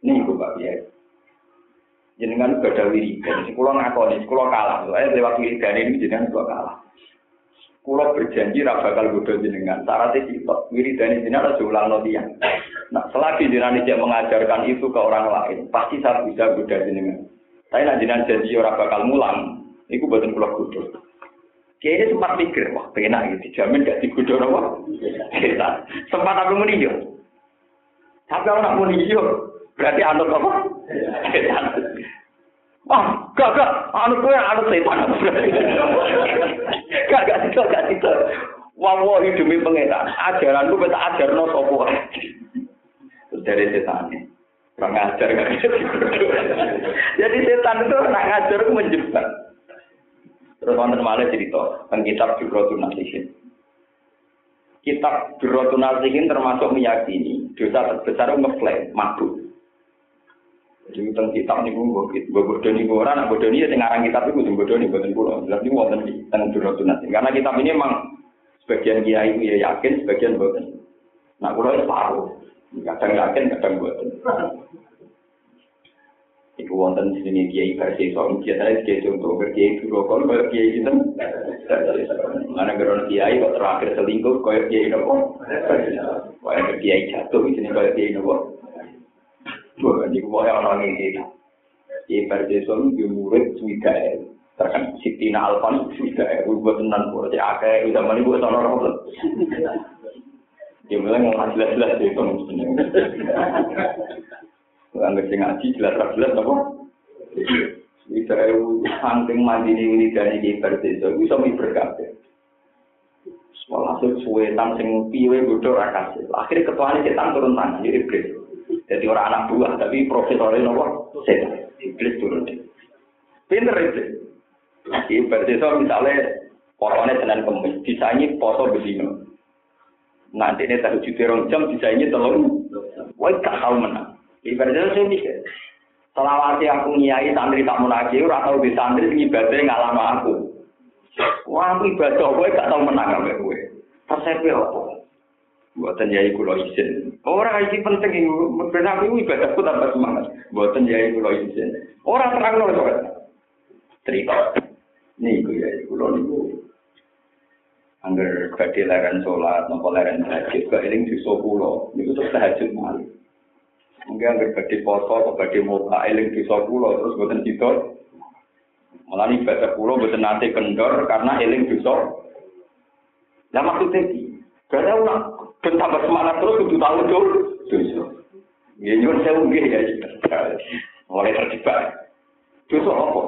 Niku Pak Kiai. Jenengan badha wiridan, sing kula ngakoni, kula kalah. Eh lewat wiridan ini jenengan kula kalah. Kula berjanji ra bakal godho jenengan. Syaratnya sitok, wiridan jenengan aja ulangno tiyang. Nah, selagi jenengan tidak mengajarkan itu ke orang lain, pasti saya bisa godho jenengan. Tapi nak jenengan janji ora bakal mulang, iku boten kula godho. Kayaknya sempat mikir, wah penak gitu, dijamin gak digodor apa? Kita sempat aku muni yo. Tapi aku nak muni yo, berarti anut apa? Setan. Wah, gak gak, anut gue anut setan. [LAUGHS] gak gak itu gak itu. Wah wah demi pengetan, ajaran gue beta ajar no sopo. Dari setan. Kurang ajar gak [LAUGHS] Jadi setan itu nak ngajar menjebak. Terus wonten malih cerita tentang kitab Jurotun Nasihin. Kitab Jurotun Nasihin termasuk meyakini dosa terbesar ngeklaim mabuk. Jadi tentang kitab ini gue gue bodoh nih gue orang bodoh nih sekarang kitab itu gue bodoh nih bodoh pulau. Jelas ini wonten di tentang Jurotun Nasihin. Karena kitab ini emang sebagian kiai itu ya yakin, sebagian bodoh. Nah, kalau itu paruh. Kadang yakin, kadang bodoh. Iku wonten sini kiai versi soal biasanya kiai contoh kiai dulu. Kalau kayak kiai itu mana geron kiai kok terakhir selingkuh kayak kiai nopo kayak kiai jatuh di sini kayak kiai nopo bukan di bawah orang ini kiai. Versi soal dia murid suika terkan Siti Alfan suika buat tenan buat ya kayak udah mana buat orang orang dia bilang mau jelas-jelas itu mestinya Anggap sing ngaji jelas ra jelas apa? Bisa eu saking mandine ini dari di perdeso iso mi berkabeh. Malah suwetan sing piwe bodho ra kasih. Akhire ketuane setan turun tangan jadi iblis. Jadi orang anak buah tapi profesornya nopo setan. Iblis turun. Pinter itu. Ibarat itu misalnya potongnya Senin Kemis, disaingi poso bedino. Nanti ini rong jam disaingi telur. Wah, gak menang. Itu saya mikir. Selawati aku nyai santri tak munagi, ora tau di santri ngibadhe ngalama aku. Wah, aku ibadah kowe gak tau menang ambek kowe. Persepi apa? Buatan yai kulo izin. Orang iki penting iki, ben aku ibadahku tambah semangat. Buatan yai kulo izin. Orang terang lho kok. Cerita. Niku yai kulo niku. Angger badhe leren salat, nopo leren tahajud, kok eling dosa kulo. Niku terus tahajud malih. Mungkin anggar badhe poso badhe muka eling dosa kula terus boten kita. Malah ibadah kula boten nate kendor karena eling dosa. Lah maksudnya karena ulah ben semangat terus kudu tahu tuh dosa. Ya nyuwun sewu nggih ya. Mulai terjebak. Dosa apa?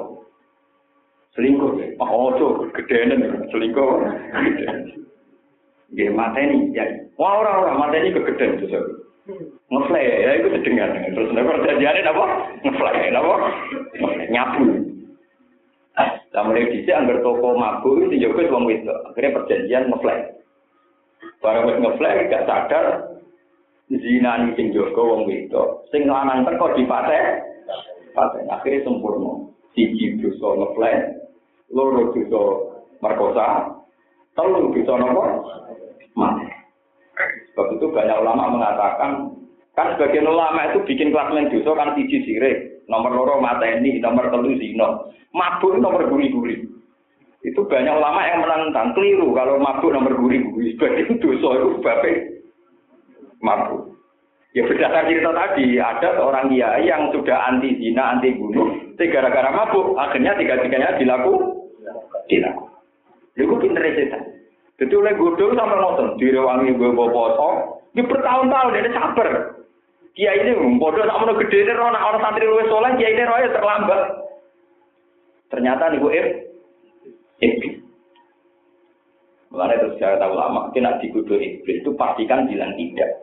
Selingkuh ya. Oh, ojo gedenan selingkuh. Nggih mateni ya. Wah ora-ora mateni kegedean dosa. Ngeflay ya itu sedengar terus nomor perjanjiannya apa? Ngeflay apa? Nyapu. Nah, mulai disi anggar toko mabuk itu juga uang itu akhirnya perjanjian ngeflay barang wis ngeflay gak sadar zina ini sing joko wong itu sing lanang teko di pate pate akhirnya sempurna. Siji dosa ngeflay loro dosa merkosa telu dosa nopo mati Sebab itu banyak ulama mengatakan, kan sebagian ulama itu bikin klasmen dosa kan siji sire, nomor loro mateni, nomor telu zino, mabuk nomor guri-guri. Itu banyak ulama yang menentang keliru kalau mabuk nomor guri-guri. [LAUGHS] Sebagian dosa itu sebabnya mabuk. Ya berdasar cerita tadi, ada seorang kiai yang sudah anti zina, anti bunuh, gara-gara mabuk, akhirnya tiga-tiganya dilaku, dilaku. Itu pinter setan. Jadi oleh godol sampai nonton, direwangi gue bawa foto, di bertahun-tahun dia sabar. Kiai ini bodoh tak mau gede ini orang orang santri luwes soleh, kiai ini roya terlambat. Ternyata nih gue iblis. Mulanya terus lama, kena dikudur iblis itu pastikan bilang tidak.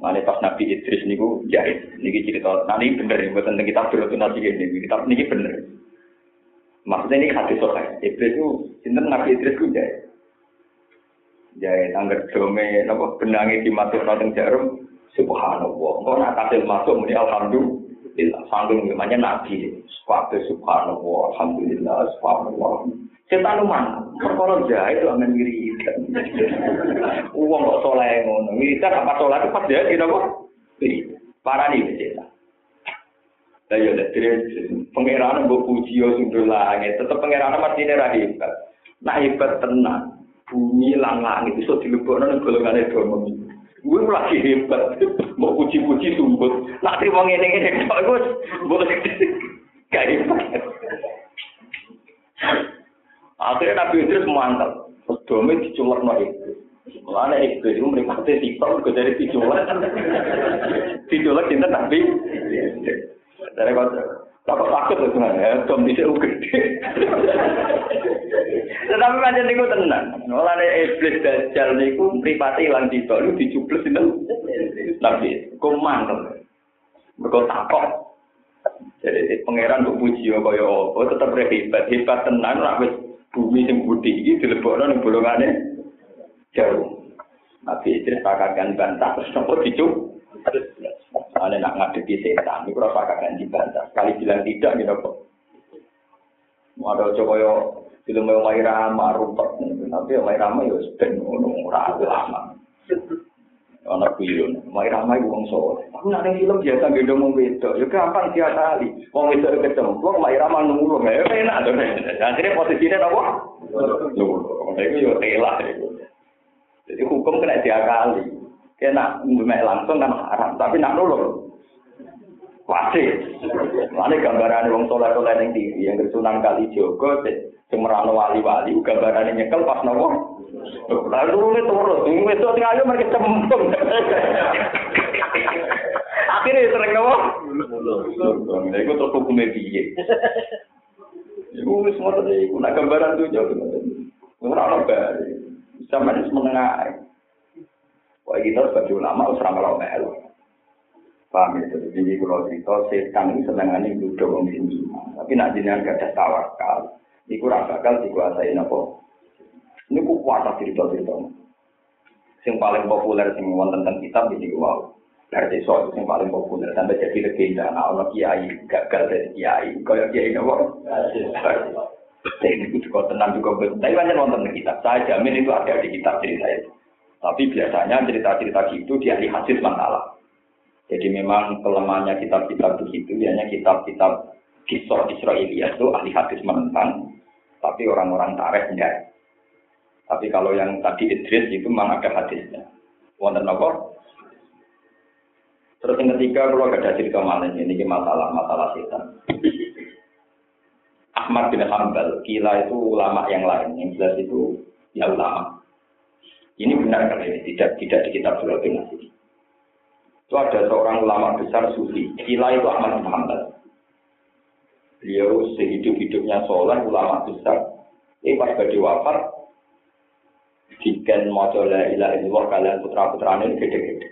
Mulanya pas Nabi Idris niku jahit, niki cerita, nah ini bener buat tentang kita berotasi ini, kita niki bener. Maksudnya ini hadis sokai. Iblis itu, sinten Nabi Idris itu jahit. Jahit, anggar dome, nopo benangnya dimasuk nonton jarum, subhanallah. Kau nak kasih masuk, muni alhamdulillah. Sanggung namanya Nabi. Sepatu subhanallah, alhamdulillah, subhanallah. Setan mana? Perkara jahit itu akan ngiri. Uang kok soleh ngono. Militer apa soleh itu pas jahit, gitu kok. Parah nih, setan. Lah ya dari pangeran mbok puji yo sundul langit, tetep pangeran mesti ora hebat. Nah hebat tenan. Bumi lan langit iso dilebokno ning golongane domo. Gue lagi hebat, mau puji-puji sumbut. Nak terima ngene-ngene iku mbok gak hebat. Akhirnya Nabi Idris mantap. Dome diculek no Iblis. Mulanya Iblis itu meripati tiktok, gue dari diculek. Diculek cinta Nabi. Dari kau tak takut tuh sebenarnya, dom bisa gede. Tetapi macam niku tenang. Mulane iblis dajjal niku mripate ilang dito lu dicubles itu. Nabi, kok mangkel. Mergo takok. Jadi pangeran kok puji ya kaya apa tetep hebat, hebat tenan ora wis bumi sing putih iki dilebokno ning bolongane jauh. Nabi Idris pakaian bantah terus nopo dicup. Soalnya nak ngadepi setan, itu rasa kakak dibantah. Sekali bilang tidak, gitu kok. Ada coba film yang Mai Rama. Tapi yang Mai Rama ya sudah ngono, ragu lama. Anak film, Mai Rama itu orang soleh. Aku nak film biasa gendong mau beda. Ya gampang dia kali. Wong itu kecemplung, Mai Rama nunggu. Ya enak. Akhirnya posisinya apa? Nunggu. Itu ya telah. Jadi hukum kena diakali. Kena ngemek langsung kan haram, tapi nak nulung. Wajib. Mana gambaran wong soleh soleh yang tinggi, yang kesunan kali jogo, semerano wali-wali, gambaran nyekel pas nopo. Lalu itu terus, itu tinggal aja mereka cemplung. Akhirnya sering nopo. Itu terus hukumnya biye. Iku ngoten iku nak gambaran tuh jauh. Ora ono bari. Sampeyan menengah. Wah kita sebagai ulama harus ramal melu. Paham ya, jadi ini kalau cerita setan ini senangannya duduk wong sini. Tapi nak jenengan gak ada tawakal, iku ora bakal dikuasai apa. Ini ku kuasa cerita-cerita. Yang paling populer sing wonten tentang kitab ini wow. Dari desa itu yang paling populer sampai jadi legenda. Nah, orang kiai gagal dari kiai, kaya kiai nopo. Ini juga tenang juga. Tapi banyak nonton kitab. Saya jamin itu ada di kitab cerita itu. Tapi biasanya cerita-cerita gitu di ahli hadis masalah. Jadi memang kelemahannya kitab-kitab begitu, hanya kitab-kitab kisah Israelia itu ahli hadis menentang, tapi orang-orang tarikh enggak. Tapi kalau yang tadi Idris itu memang ada hadisnya. Wonten apa? Terus yang ketiga, kalau ada cerita malah ini masalah masalah setan. Ahmad bin Hambal, kila itu ulama yang lain, yang jelas itu ya ulama. Ini benar kan ini tidak tidak di kitab surat bin Itu ada seorang ulama besar sufi, kila itu Ahmad bin Hambal. Beliau sehidup-hidupnya soleh, ulama besar. Ini pas badi wafat, Diken mojo la ilaha illallah kalian putra-putranya ini gede-gede.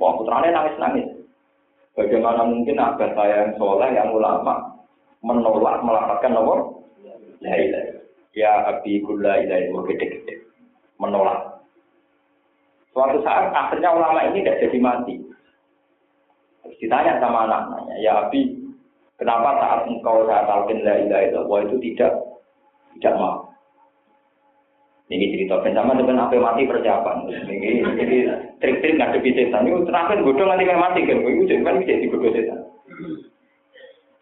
Wah putranya nangis-nangis. Bagaimana mungkin abah saya yang soleh, yang ulama, menolak melaporkan nomor La ilaha Ya abi kula ilaha gede-gede. Menolak. Suatu saat akhirnya ulama ini tidak jadi mati. Terus ditanya sama anak-anaknya, ya abi, kenapa saat engkau saya talqin la ilaha illallah itu tidak tidak mau? Ini cerita bersama dengan apa mati persiapan. Ini jadi trik-trik ngadepi setan. Ini terakhir godong nanti kayak mati kan. Itu jadi kan bisa digodong setan.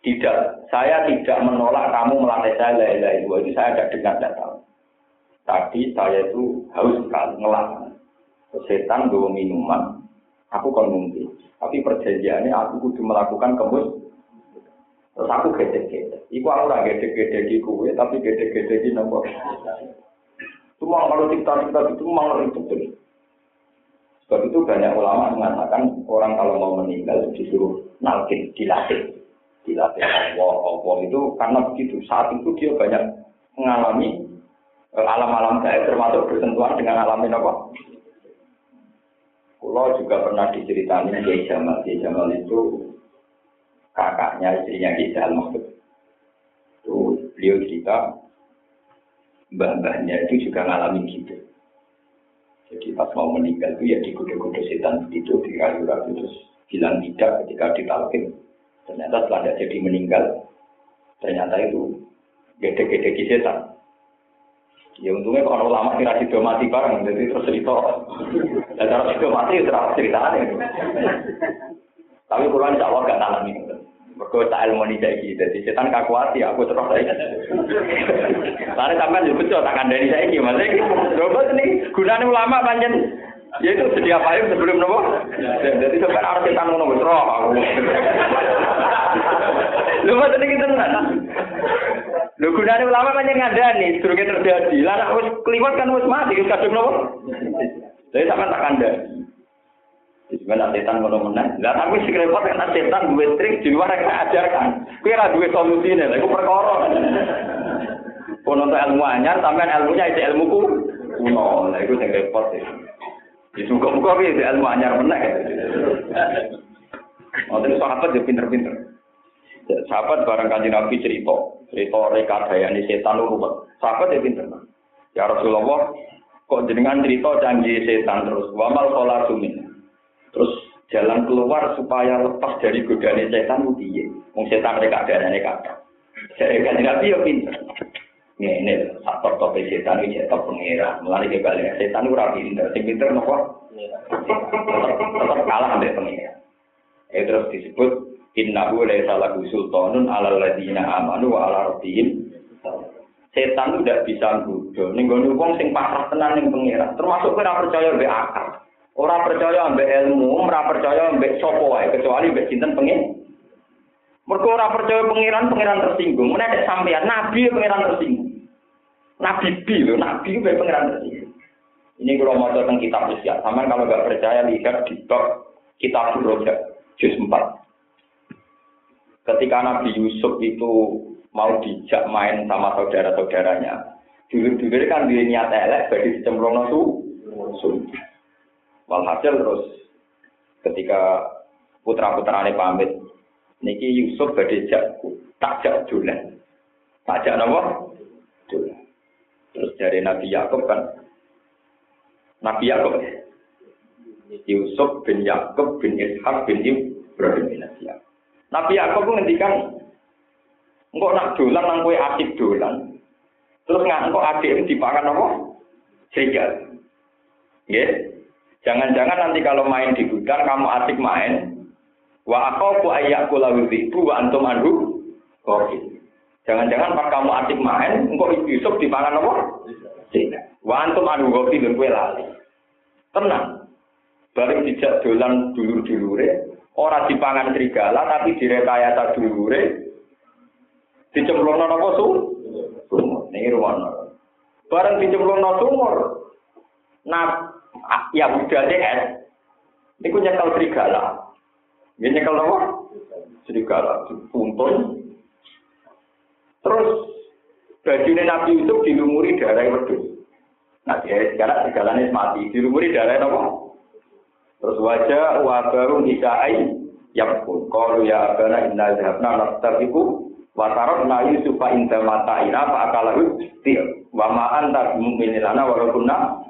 Tidak, saya tidak menolak kamu melatih saya la ilaha illallah. Itu saya ada dengar datang. Tadi saya itu haus sekali ngelak. Setan bawa minuman. Aku kan mungkin. Tapi perjanjiannya aku kudu melakukan kemus. Terus aku gede-gede. Iku aku ora gede-gede di kue, tapi gede-gede di nomor. Cuma kalau cerita-cerita itu memang itu betul. Sebab itu banyak ulama mengatakan orang kalau mau meninggal disuruh nalkin, dilatih. Dilatih Allah, Allah itu karena begitu. Saat itu dia banyak mengalami eh, alam-alam gaib termasuk bersentuhan dengan alam apa? Pulau juga pernah diceritani Kiai Jamal. Kiai Jamal itu kakaknya istrinya Kiai Jamal. Itu beliau cerita mbah-mbahnya itu juga ngalamin gitu. Jadi pas mau meninggal itu ya digoda-goda setan itu di kayu ragu terus bilang tidak ketika ditalkin. Ternyata setelah dia jadi meninggal, ternyata itu gede-gede setan. Ya untungnya kalau lama kira sido mati bareng, jadi terus cerita. Dan kalau sido mati ya terus ceritanya. Tapi kurang insya Allah gak nalami. Mereka tak ilmu ini saya jadi setan kakuati, aku terus saya. Lalu sampai juga betul, tak kandani saya ini, maksudnya coba ini gunanya ulama panjang. Ya itu sedia payung sebelum nopo. Jadi sampai harus setan ngono terus aku. Lu tadi kita nggak? Lu gunanya ulama panjang ngandani, durungnya terjadi. Lah nak wis keliwat kan wis mati, kadung nopo. Jadi sampai tak kandani. Sebenarnya setan ngono menang. Lah tapi sing repot kan setan duwe trik di luar yang ajarkan. Kuwi ora duwe solusine, lha iku perkara. Kono ilmu anyar, sampean ilmunya itu ilmu ku kuno. Lah iku sing repot. Di muga-muga kuwi ilmu anyar menang. Oh, terus sahabat ya pinter-pinter. Sahabat barang kanjeng Nabi cerita, cerita rekadayane setan lu ruwet. Sahabat ya pinter. Ya Rasulullah, kok jenengan cerita janji setan terus. Wamal sholat sumin. Terus jalan keluar supaya lepas dari godaan setan itu piye? Wong setan mereka ada ane kata. Saya kan nabi yo pinter. Ini faktor topik setan ini cetok pengira. Mulai ke balik setan ora pinter. Sing pinter nopo? Tetap kalah ambek pengira. Itu terus disebut innahu laisa lahu sultanun alal ladina amanu wa ala rabbihim setan tidak bisa nggodho ning gone wong sing pasrah tenan ning pengira termasuk ora percaya mbek akal Ora percaya ambek ilmu, ora percaya ambek sapa kecuali ambek sinten pengen. Mergo ora percaya pangeran, pangeran tersinggung. Mun ada sampean nabi pangeran tersinggung. Nabi bi nabi ku pangeran tersinggung. Ini kalau mau tentang kitab usia, sama kalau nggak percaya lihat di bab kitab Roja, juz 4. Ketika Nabi Yusuf itu mau dijak main sama saudara-saudaranya, dulu-dulu kan dia niat elek, bagi dicemplung su, Walhasil terus ketika putra-putrane pamit. Niki Yusuf badhe jak takjak dolan. Takjak napa? Dolan. Terus dari Nabi Yakub kan Nabi Yakub Yusuf bin Yakub bin Ishak bin Ibrahim bin Nabi. Nabi Yakub ngendikan engkau nak dolan nang kowe asik dolan. Terus nggak engkau adik ini dipakan apa? Serigala. Ya. Jangan-jangan nanti kalau main di gudang kamu asik main, wa aku ayat kula itu wa antum anhu kopi. Jangan-jangan pas kamu asik main, engkau Yusuf dipangan apa? Wa antum anhu dan kue lali. Tenang. Bareng dijak dolan dulur-dulure, ora dipangan serigala tapi direkayasa dulure dicemplungno napa su? Sumur. Niki ruwono. Bareng dicemplungno sumur. Nah, ya budale es. Niku nyekel serigala. Nggih nyekel napa? Serigala dipuntun. Terus bajunya Nabi Yusuf dilumuri darah wedhus. Nah, dia sekarang segalanya mati. Dilumuri darah apa? Terus wajah wabaru nisa'ai yang pun. Kalau ya abana inna zahabna nastabiku Watarot na Yusufa inda mata ina fa akalahu til. Wa ma anta mu'minilana walaupun na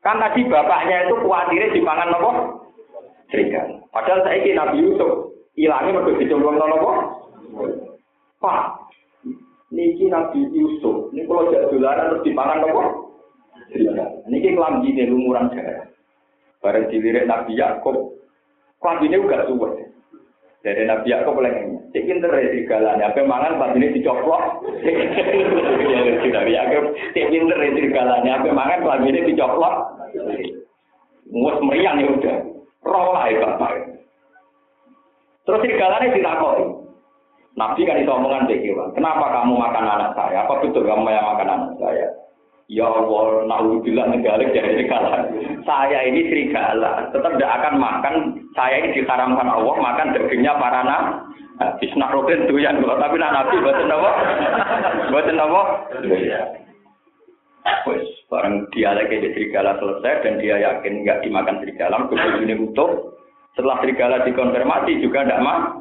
Kan tadi bapaknya itu khawatirnya dipangan nopo? Serigala. Padahal saya ini Nabi Yusuf hilangnya mereka dicemplung nopo? Pak, niki Nabi Yusuf, ini kalau dolaran terus dipangan nopo? Serigala. Niki kelam gini lumuran darah. Bareng dilirik Nabi Yakub, gini juga suwet. Jadi Nabi Yakub lagi, cek pinter ya segalanya. Apa mangan ini dicoplok? Nabi Yakub, cek pinter ya segalanya. Apa mangan ini dicoplok? Mus meriang ya udah. Roh lah ya bapak. Terus segalanya ditakoi. Nabi kan itu omongan. Kenapa kamu makan anak saya? Apa betul kamu yang makan anak saya? Ya Allah, naudzubillah negara jadi serigala. Saya ini serigala, tetap tidak akan makan. Saya ini diharamkan Allah makan dagingnya para nabi. Bisnak roken tuh yang tapi nak nabi buatan apa? Buatan apa? Wes, barang dia lagi di serigala selesai dan dia yakin nggak dimakan serigala, kemudian utuh. Setelah serigala dikonfirmasi juga tidak mah.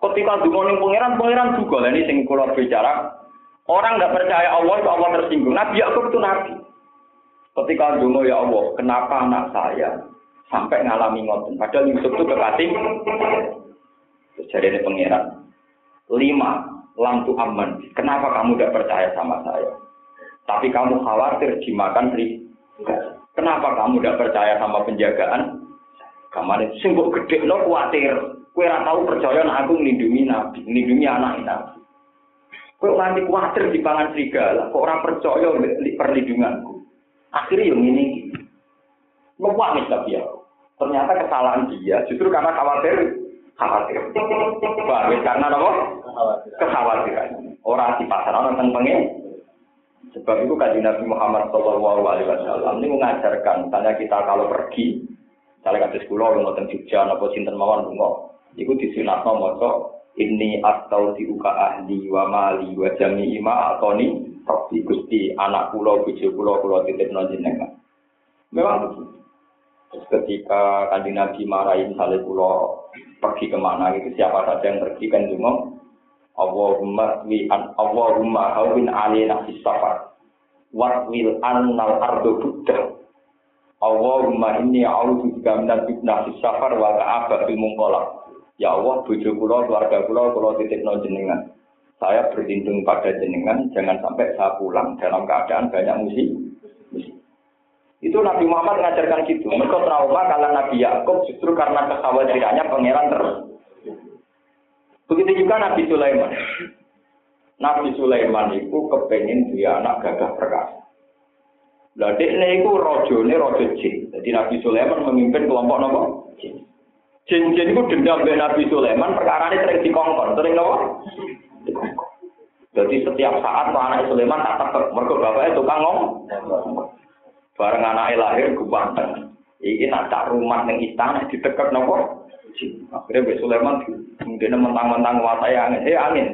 Ketika dungoning pangeran, pangeran juga. Ini sing kalau bicara Orang nggak percaya Allah itu Allah tersinggung. Nabi Yakub itu nabi. Ketika dulu ya Allah, kenapa anak saya sampai ngalami ngoten? Padahal Yusuf itu kekasih. Jadi ini pangeran. Lima, lampu aman. Kenapa kamu tidak percaya sama saya? Tapi kamu khawatir dimakan ri. Kenapa kamu tidak percaya sama penjagaan? Kamu sing gede lo khawatir. Kue tahu percaya nak aku melindungi nabi, melindungi anak nabi. Kok nanti khawatir di pangan serigala, kok orang percaya perlindunganku. Akhirnya yang ini, ngepak nih tapi ya. Ternyata kesalahan dia justru karena khawatir, khawatir. Bagus karena apa? Kekhawatiran. Orang di pasar orang tentang pengen. Sebab itu kaji Nabi Muhammad Shallallahu Alaihi Wasallam ini mengajarkan, tanya kita kalau pergi, misalnya kula lu ngoten Jogja napa sinten mawon lunga, iku disunatno maca ini atau uka ahli wa mali wa jami ima atoni Rabbi Gusti anak pulau bojo pulau pulau titip jenengan. Memang begitu. Terus ketika kanjeng Nabi marahi misalnya pulau pergi ke mana itu siapa saja yang pergi kan cuma Allahumma wi an Allahumma hawin alina fis safar wa wil annal ardu buddha Allahumma inni a'udzu bika minal fitnah fis safar wa ka'abatil munqalab Ya Allah, bojo kula, keluarga kula, kula titip no jenengan. Saya berlindung pada jenengan, jangan sampai saya pulang dalam keadaan banyak musik. Itu Nabi Muhammad mengajarkan gitu. Mereka trauma kalau Nabi Yakub justru karena kekhawatirannya pangeran terus. Begitu juga Nabi Sulaiman. Nabi Sulaiman itu kepengen dia anak gagah perkasa. Lah dekne iku rajane raja jin. Jadi Nabi Sulaiman memimpin kelompok nopo? Jin. Jin-jin itu dendam dengan Nabi Sulaiman, perkara ini sering dikongkon, sering apa? Jadi setiap saat anak Sulaiman tak tetap, mereka bapaknya tukang ngomong. Bareng anaknya lahir, gue banteng. Ini nak rumah yang istana, ditekak nopo. Akhirnya Mbak Sulaiman, kemudian mentang-mentang nguasai angin. Eh angin,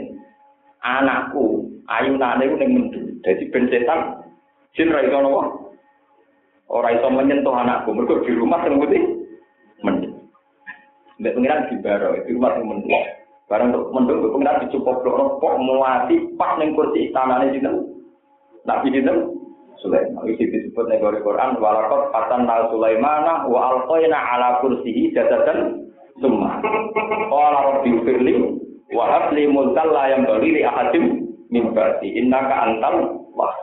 anakku, ayu nane itu yang mendu. Jadi ben setan, jin raiso nopo. Orang iso menyentuh anakku, mereka di rumah yang putih. Mbak pengiran di baro itu rumah yang mendung. Barang untuk mendung, Mbak pengiran dicukup loh, kok melati pas neng kursi istana ini sini. Nabi itu Sulaiman. Itu disebut negara Quran. Walakot katan nal Sulaimana wa alqoyna ala kursihi jadatan semua. Qala rabbi firli wa habli mulkal la yang bagi li ahadim min ba'di innaka antal wah.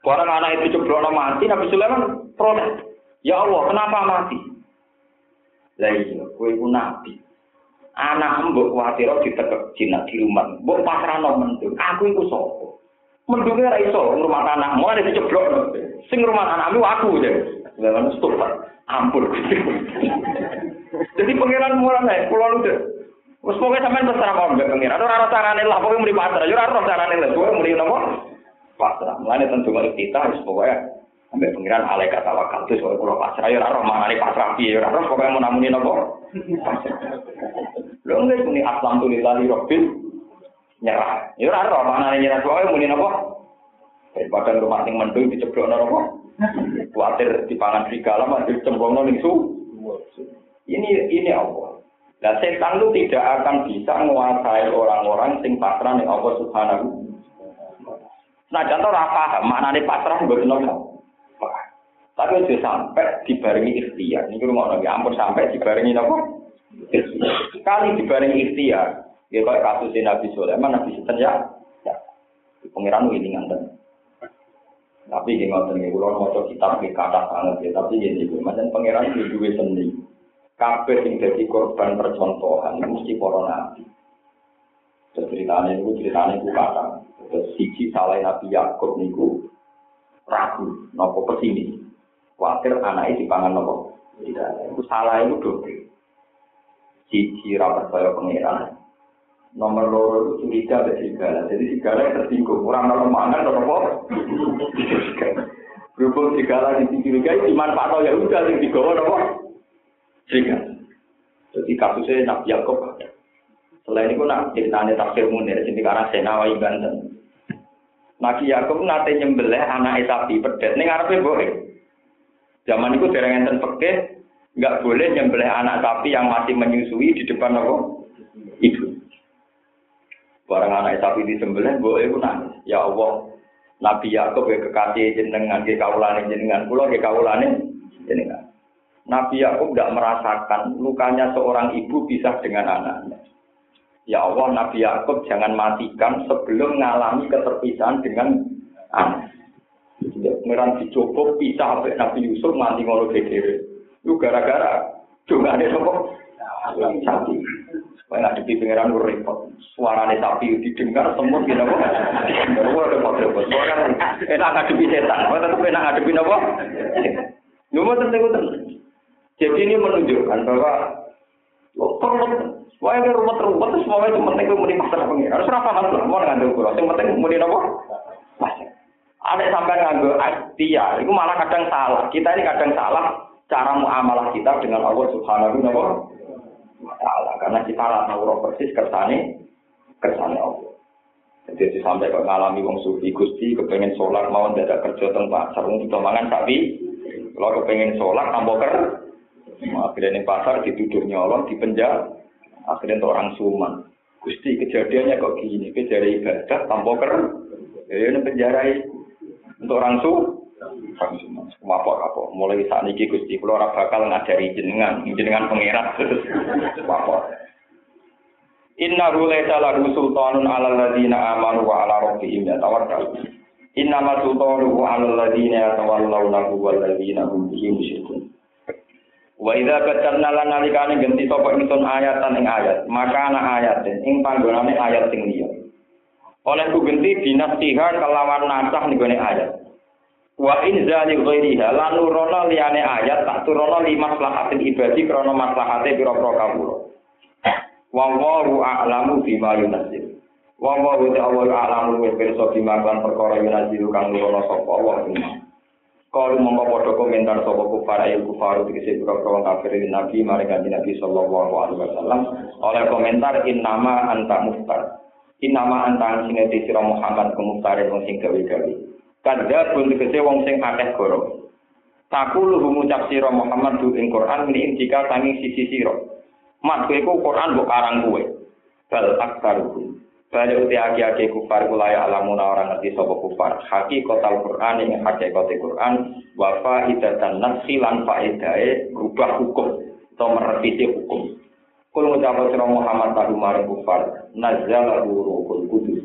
Orang anak itu ceblono mati, Nabi Sulaiman protes. Ya Allah, kenapa mati? Lah iya, kowe iku nabi. Anak mbok kuwatir ditekek jinak di rumah. Mbok pasrahno mendung. Aku iku sapa? Mendunge ra iso ngrumat anak, mulane diceblok. Sing ngrumat anakmu aku ya. Lah stop. Ampun. Jadi pangeran mulane kula lu Wes pokoke sampean terserah mau mbek pengiran. Ora ora carane lah pokoke pasrah. Ya ora ora carane lah. Pokoke muni napa? Pasrah. Mulane tentu mari kita wis pokoke Sampai pengiran alai kata wakal itu soal pulau pasrah, ya roh mana nih pasrah piye, ya roh pokoknya mau namuni nopo. [LAUGHS] Lo enggak ini aslam tuh lillahi robbil nyerah, ya roh mana nih nyerah pokoknya muni nopo. Daripada rumah yang mendung diceblok nopo, [LAUGHS] khawatir di pangan serigala masih cembong nih su. Ini ini Allah. Nah setan itu tidak akan bisa menguasai orang-orang sing pasrah nih Allah Subhanahu. Nah contoh apa? Mana nih pasrah buat nopo. Tapi itu sampai dibarengi ikhtiar. Ini rumah nabi ampun sampai dibarengi apa? Sekali dibarengi ikhtiar. Ya kayak kasus Nabi Sulaiman, Nabi Sulaiman ya. Ya. Pengiran ini nganten. Tapi ini ngoten nih, kalau mau kitab di kata sangat ya. Tapi ini macam pengiran itu juga sendiri. Kabeh yang jadi korban percontohan mesti para nabi. Ceritanya itu ceritanya itu kata. Terus siji salah Nabi Yakub niku ragu, nopo pesimis. Khawatir anaknya dipangan nopo. Tidak, itu salah itu dobre. Cici rapat saya pengiran. Nomor loro itu curiga ada serigala. Jadi serigala yang tersinggung. Orang kalau mangan apa? [LAUGHS] Berhubung serigala di curiga itu dimanfaat ya udah yang digawa nopo. Serigala. Jadi kasusnya Nabi Yakob. Selain itu nak ceritanya tafsir munir. Jadi karena Senawai Banten. Nabi Yakob nate nyembelih anak sapi pedet. Ini ngarepe boleh. Zaman itu dereng enten pekeh, nggak boleh nyembelih anak sapi yang masih menyusui di depan apa? Ibu. Barang anak sapi disembelih, boleh pun. Ya Allah, Nabi Yakub ya kekasih jenengan, ke kaulane jenengan, pulau ke kaulane jenengan. Nabi Yakub tidak merasakan lukanya seorang ibu pisah dengan anaknya. Ya Allah, Nabi Yakub jangan matikan sebelum mengalami keterpisahan dengan anak. Merang dicoba pisah sampai Nabi Yusuf mati ngono dhewe. Itu gara-gara dongane sapa? Sapi. Supaya ngadepi pangeran repot. Suarane sapi didengar semut gitu apa? Ora repot-repot. Suara enak ngadepi setan. Ora tetep enak ngadepi napa? Lu mau Jadi ini menunjukkan bahwa perlu Wah, ini rumah terumah, terus semuanya cuma penting mau dipasar pengiran. Harus paham lah, mau ngambil kurang. Yang penting mau di apa? Ada sampai nganggo ikhtiar, itu malah kadang salah. Kita ini kadang salah cara muamalah kita dengan Allah Subhanahu wa taala karena kita tahu roh persis kersane kersane Allah. Jadi sampai kok ngalami wong sufi Gusti kepengen sholat mau dadak kerja teng pasar wong kita mangan sapi. Kalau kepengen sholat tambah ker akhirnya ning pasar dituduh nyolong di penjara akhirnya orang suman Gusti kejadiannya kok gini kejadian ibadah tambah ker ya ini penjara itu untuk orang su, apa apa. Mulai saat ini gusti, kalau orang bakal ngajari jenengan, jenengan pengirat terus apa. Inna laisa lahu sultanun ala ladina amanu wa ala rabbihim yatawakkal. Inna ma sultanuhu ala ladina yatawallawnahu wal ladina hum bihi. Wa idza batalna lan nalikane ganti sapa ingsun ayatan ing ayat, maka ana ayatin ing panggonane ayat sing liya. Oleh ku genti kelawan nasah nih ayat. Wa in zali ghairiha lan nurono liyane ayat tak turono lima maslahatin ibadi krana maslahate pira-pira kawula. Wa wallahu a'lamu bima yunzil. Wa wallahu ta'ala a'lamu wa pirsa bima kan perkara yunzil kang nurono sapa Allah Kalau mongko padha komentar sapa kufar ayu kufar dikese pira-pira kafir Nabi mari Nabi sallallahu alaihi wasallam oleh komentar innama anta muftar Inama antang sineti sira Muhammad kumuftare wong sing gawe-gawe. Kadha pun tegese wong sing akeh goro. Takulu ngucap sira Muhammad du ing Quran ini jika tangi sisi sira. mat kowe iku Quran mbok karang kowe bal aktaruhum Balik uti agi-agi kufar kulaya alamuna orang ngerti sopo kufar. Hakikotal Quran yang hakikotal Quran. Wafa idatan nafsi lan faedae rubah hukum. Atau merevisi hukum. Kul ngucapa sira Muhammad tahu maring kufar. Nazala ruhul kudus.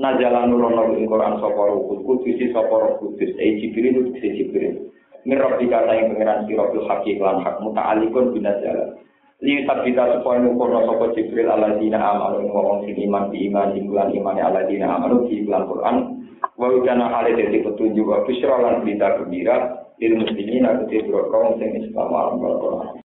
Nazala nurono ing Quran sapa ruhul kudus sapa roh kudus. E Jibril si Jibril. Mirab dikata yang pengiran sira bil hakik lan hak muta'alikun binazala. li sabita supaya nukurno sopo jibril ala dina amalu ngomong sing iman di iman di bulan iman ala dina amalu di Quran wa udana hale petunjuk wa bisra lan berita gembira lil muslimin aku kaum sing Islam